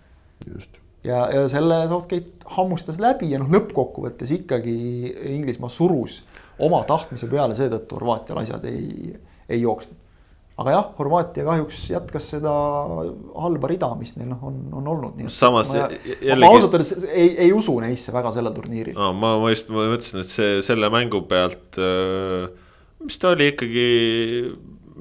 just ja, ja selle Southgate hammustas läbi ja noh, lõppkokkuvõttes ikkagi Inglismaa surus oma tahtmise peale, seetõttu Horvaatial asjad ei, ei jooksnud. aga jah, Horvaatia kahjuks jätkas seda halba rida, mis neil noh, on, on olnud. samas ma, jällegi. ma ausalt öeldes ei, ei usu neisse väga sellel turniiril no,. ma, ma just, ma mõtlesin, et see selle mängu pealt, mis ta oli ikkagi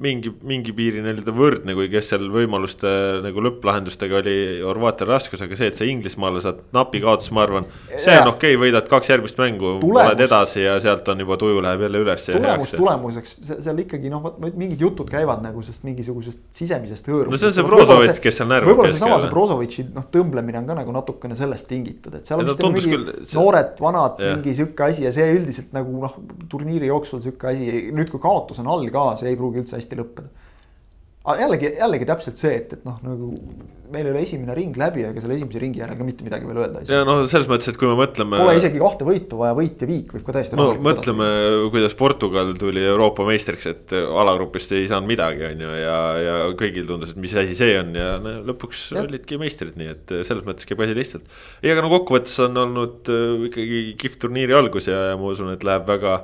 mingi, mingi piiri nii-öelda võrdne, kui kes seal võimaluste nagu lõpplahendustega oli Horvaatial raskus, aga see, et sa Inglismaale saad napi kaotuse, ma arvan. see on okei okay,, võidad kaks järgmist mängu, oled edasi ja sealt on juba tuju läheb jälle üles. tulemus tulemuseks, seal ikkagi noh, vot mingid jutud käivad nagu sellest mingisugusest sisemisest hõõrust. no see on see Brozovitš, kes seal närvab. võib-olla seesama see Brozovitši noh, tõmblemine on ka nagu natukene sellest tingitud, et seal on vist nagu mingi küll, see... noored, vanad, mingi sihuke asi ja see üldiselt nagu noh, turniiri jooksul sihuke asi, nüüd kui kaotus on all ka, see ei pruugi üldse hästi lõppeda. aga jällegi, jällegi täpselt see, et, et noh, nagu meil ei ole esimene ring läbi, aga selle esimese ringi järel ka mitte midagi veel öelda ei saa. ja noh, selles mõttes, et kui me mõtleme. Pole isegi kahte võitu vaja, võit ja viik võib ka täiesti. no mõtleme, kuidas Portugal tuli Euroopa meistriks, et alagrupist ei saanud midagi, on ju, ja, ja kõigil tundus, et mis asi see on ja no, lõpuks ja. olidki meistrid, nii et selles mõttes käib asi lihtsalt. ei, aga no kokkuvõttes on olnud äh, ikkagi kihvt turniiri algus ja, ja ma usun, et läheb väga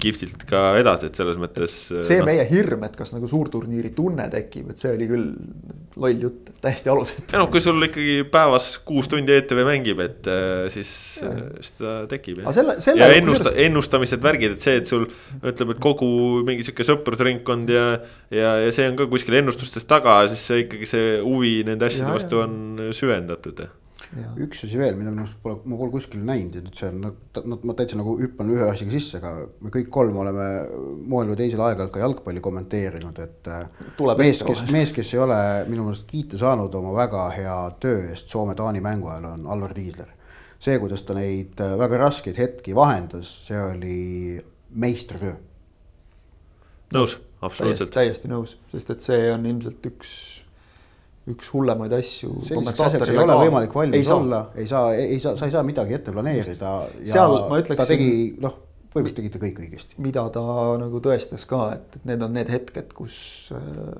kihvtilt ka edasi, et selles mõttes. see no. meie hirm, et kas nagu suurturniiri tunne tekib, et see oli küll loll jutt, täiesti alusetu. ja noh, kui sul ikkagi päevas kuus tundi ETV mängib, et äh, siis, äh, siis ta tekib. Selle, selle ja ennusta, ennustamised, värgid, et see, et sul ütleme, et kogu mingi sihuke sõprusringkond ja. ja, ja see on ka kuskil ennustustes taga, siis see ikkagi see huvi nende asjade ja, vastu on süvendatud üks asi veel, mida arust pole, ma pole kuskil näinud ja nüüd see on, nad, ma täitsa nagu hüppan ühe asjaga sisse, aga me kõik kolm oleme moel või teisel aeg-ajalt ka jalgpalli kommenteerinud, et. Tuleb mees, kes, mees, kes ei ole minu meelest kiita saanud oma väga hea töö eest Soome-Taani mängu ajal, on Alvar Tiisler. see, kuidas ta neid äh, väga raskeid hetki vahendas, see oli meistritöö. nõus, absoluutselt. täiesti nõus, sest et see on ilmselt üks üks hullemaid asju. selliseks asjaks ei ole võimalik valmis ei olla, ei saa, ei saa, sa ei saa midagi ette planeerida. seal ma ütleksin. ta tegi, noh, põhimõtteliselt tegi ta kõik õigesti. mida ta nagu tõestas ka, et, et need on need hetked, kus äh,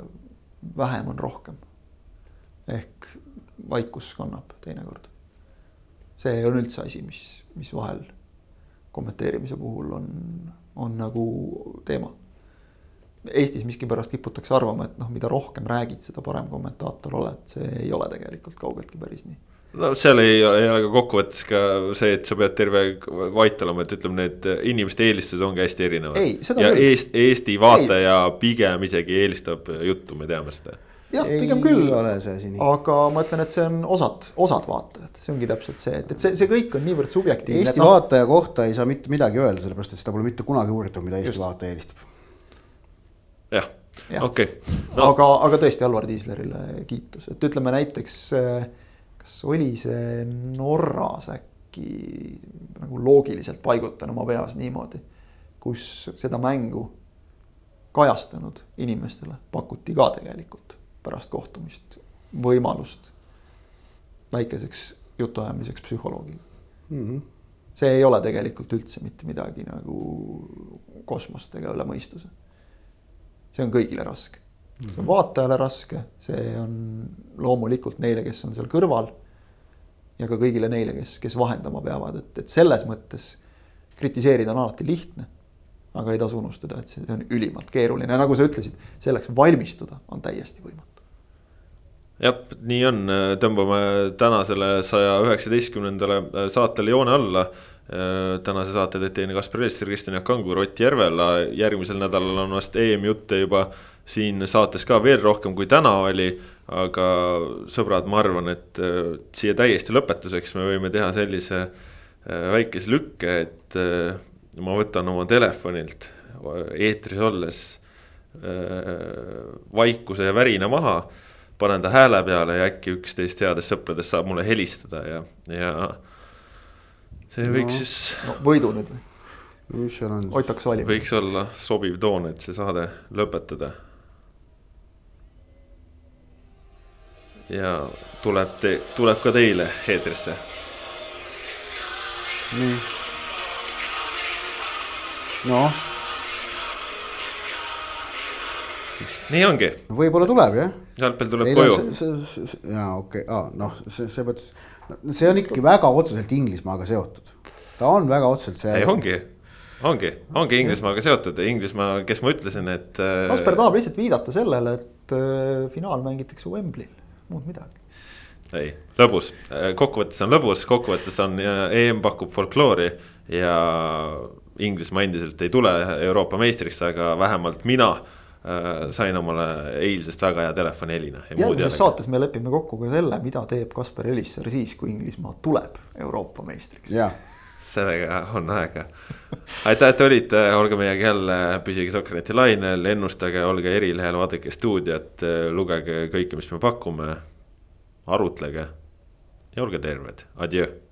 vähem on rohkem. ehk vaikus kannab teinekord. see on üldse asi, mis, mis vahel kommenteerimise puhul on, on nagu teema Eestis miskipärast kiputakse arvama, et noh, mida rohkem räägid, seda parem kommentaator oled, see ei ole tegelikult kaugeltki päris nii no seal ei, ei ole ka kokkuvõttes ka see, et sa pead terve vait olema, et ütleme, need inimeste eelistused ongi hästi erinevad. ja küll. Eest, Eesti vaataja ei. pigem isegi eelistab juttu, me teame seda. jah, pigem küll, aga ma ütlen, et see on osad, osad vaatajad, see ongi täpselt see, et, et see, see kõik on niivõrd subjektiivne. Eesti no, vaataja kohta ei saa mitte midagi öelda, sellepärast et seda pole mitte kunagi uuritud, mida Eesti just. vaataja eelistab jah ja., okei okay. no.. aga, aga tõesti Alvar Tiislerile kiitus, et ütleme näiteks, kas oli see Norras äkki nagu loogiliselt paigutan oma peas niimoodi, kus seda mängu kajastanud inimestele pakuti ka tegelikult pärast kohtumist võimalust väikeseks jutuajamiseks psühholoogiga mm. -hmm. see ei ole tegelikult üldse mitte midagi nagu kosmost ega üle mõistuse see on kõigile raske. see on vaatajale raske, see on loomulikult neile, kes on seal kõrval. ja ka kõigile neile, kes, kes vahendama peavad, et, et selles mõttes kritiseerida on alati lihtne. aga ei tasu unustada, et see on ülimalt keeruline, nagu sa ütlesid, selleks valmistuda on täiesti võimatu jah, nii on, tõmbame tänasele saja üheksateistkümnendale saatele joone alla tänase saate teeb teine Kaspar Elster, Kristjan Jaak Kangur, Ott Järvela, järgmisel nädalal on vast EM-jutte juba siin saates ka veel rohkem kui täna oli. aga sõbrad, ma arvan, et äh, siia täiesti lõpetuseks me võime teha sellise äh, väikese lükke, et ma võtan oma telefonilt eetris olles vaikuse ja värina maha panen ta hääle peale ja äkki üksteist headest sõpradest saab mulle helistada ja, ja see no, võiks siis. no võidu nüüd või? mis seal on? Ott hakkas valima. võiks olla sobiv toon, et see saade lõpetada. ja tuleb te, tuleb ka teile eetrisse. nii. noh. nii ongi. võib-olla tuleb jah. jalgpall tuleb Ei, koju. jaa, okei okay., aa noh, see, see mõttes see on ikkagi väga otseselt Inglismaaga seotud. ta on väga otseselt see. ei, ongi, ongi, ongi Inglismaaga seotud ja Inglismaa, kes ma ütlesin, et. Äh, Kasper tahab lihtsalt viidata sellele, et äh, finaal mängitakse Wembley'l, muud midagi ei, lõbus, äh, kokkuvõttes on lõbus, kokkuvõttes on EM pakub folkloori ja Inglismaa endiselt ei tule Euroopa meistriks, aga vähemalt mina sain omale eilsest väga hea telefonihelina. järgmises saates me lepime kokku ka selle, mida teeb Kaspar Elisser siis, kui Inglismaa tuleb Euroopa meistriks. sellega on aega. aitäh, et olite, olge meiega jälle, püsige Sokkerneti lainel, ennustage, olge Erilehel, vaadake stuudiot, lugege kõike, mis me pakume. arutlege ja olge terved, adjöö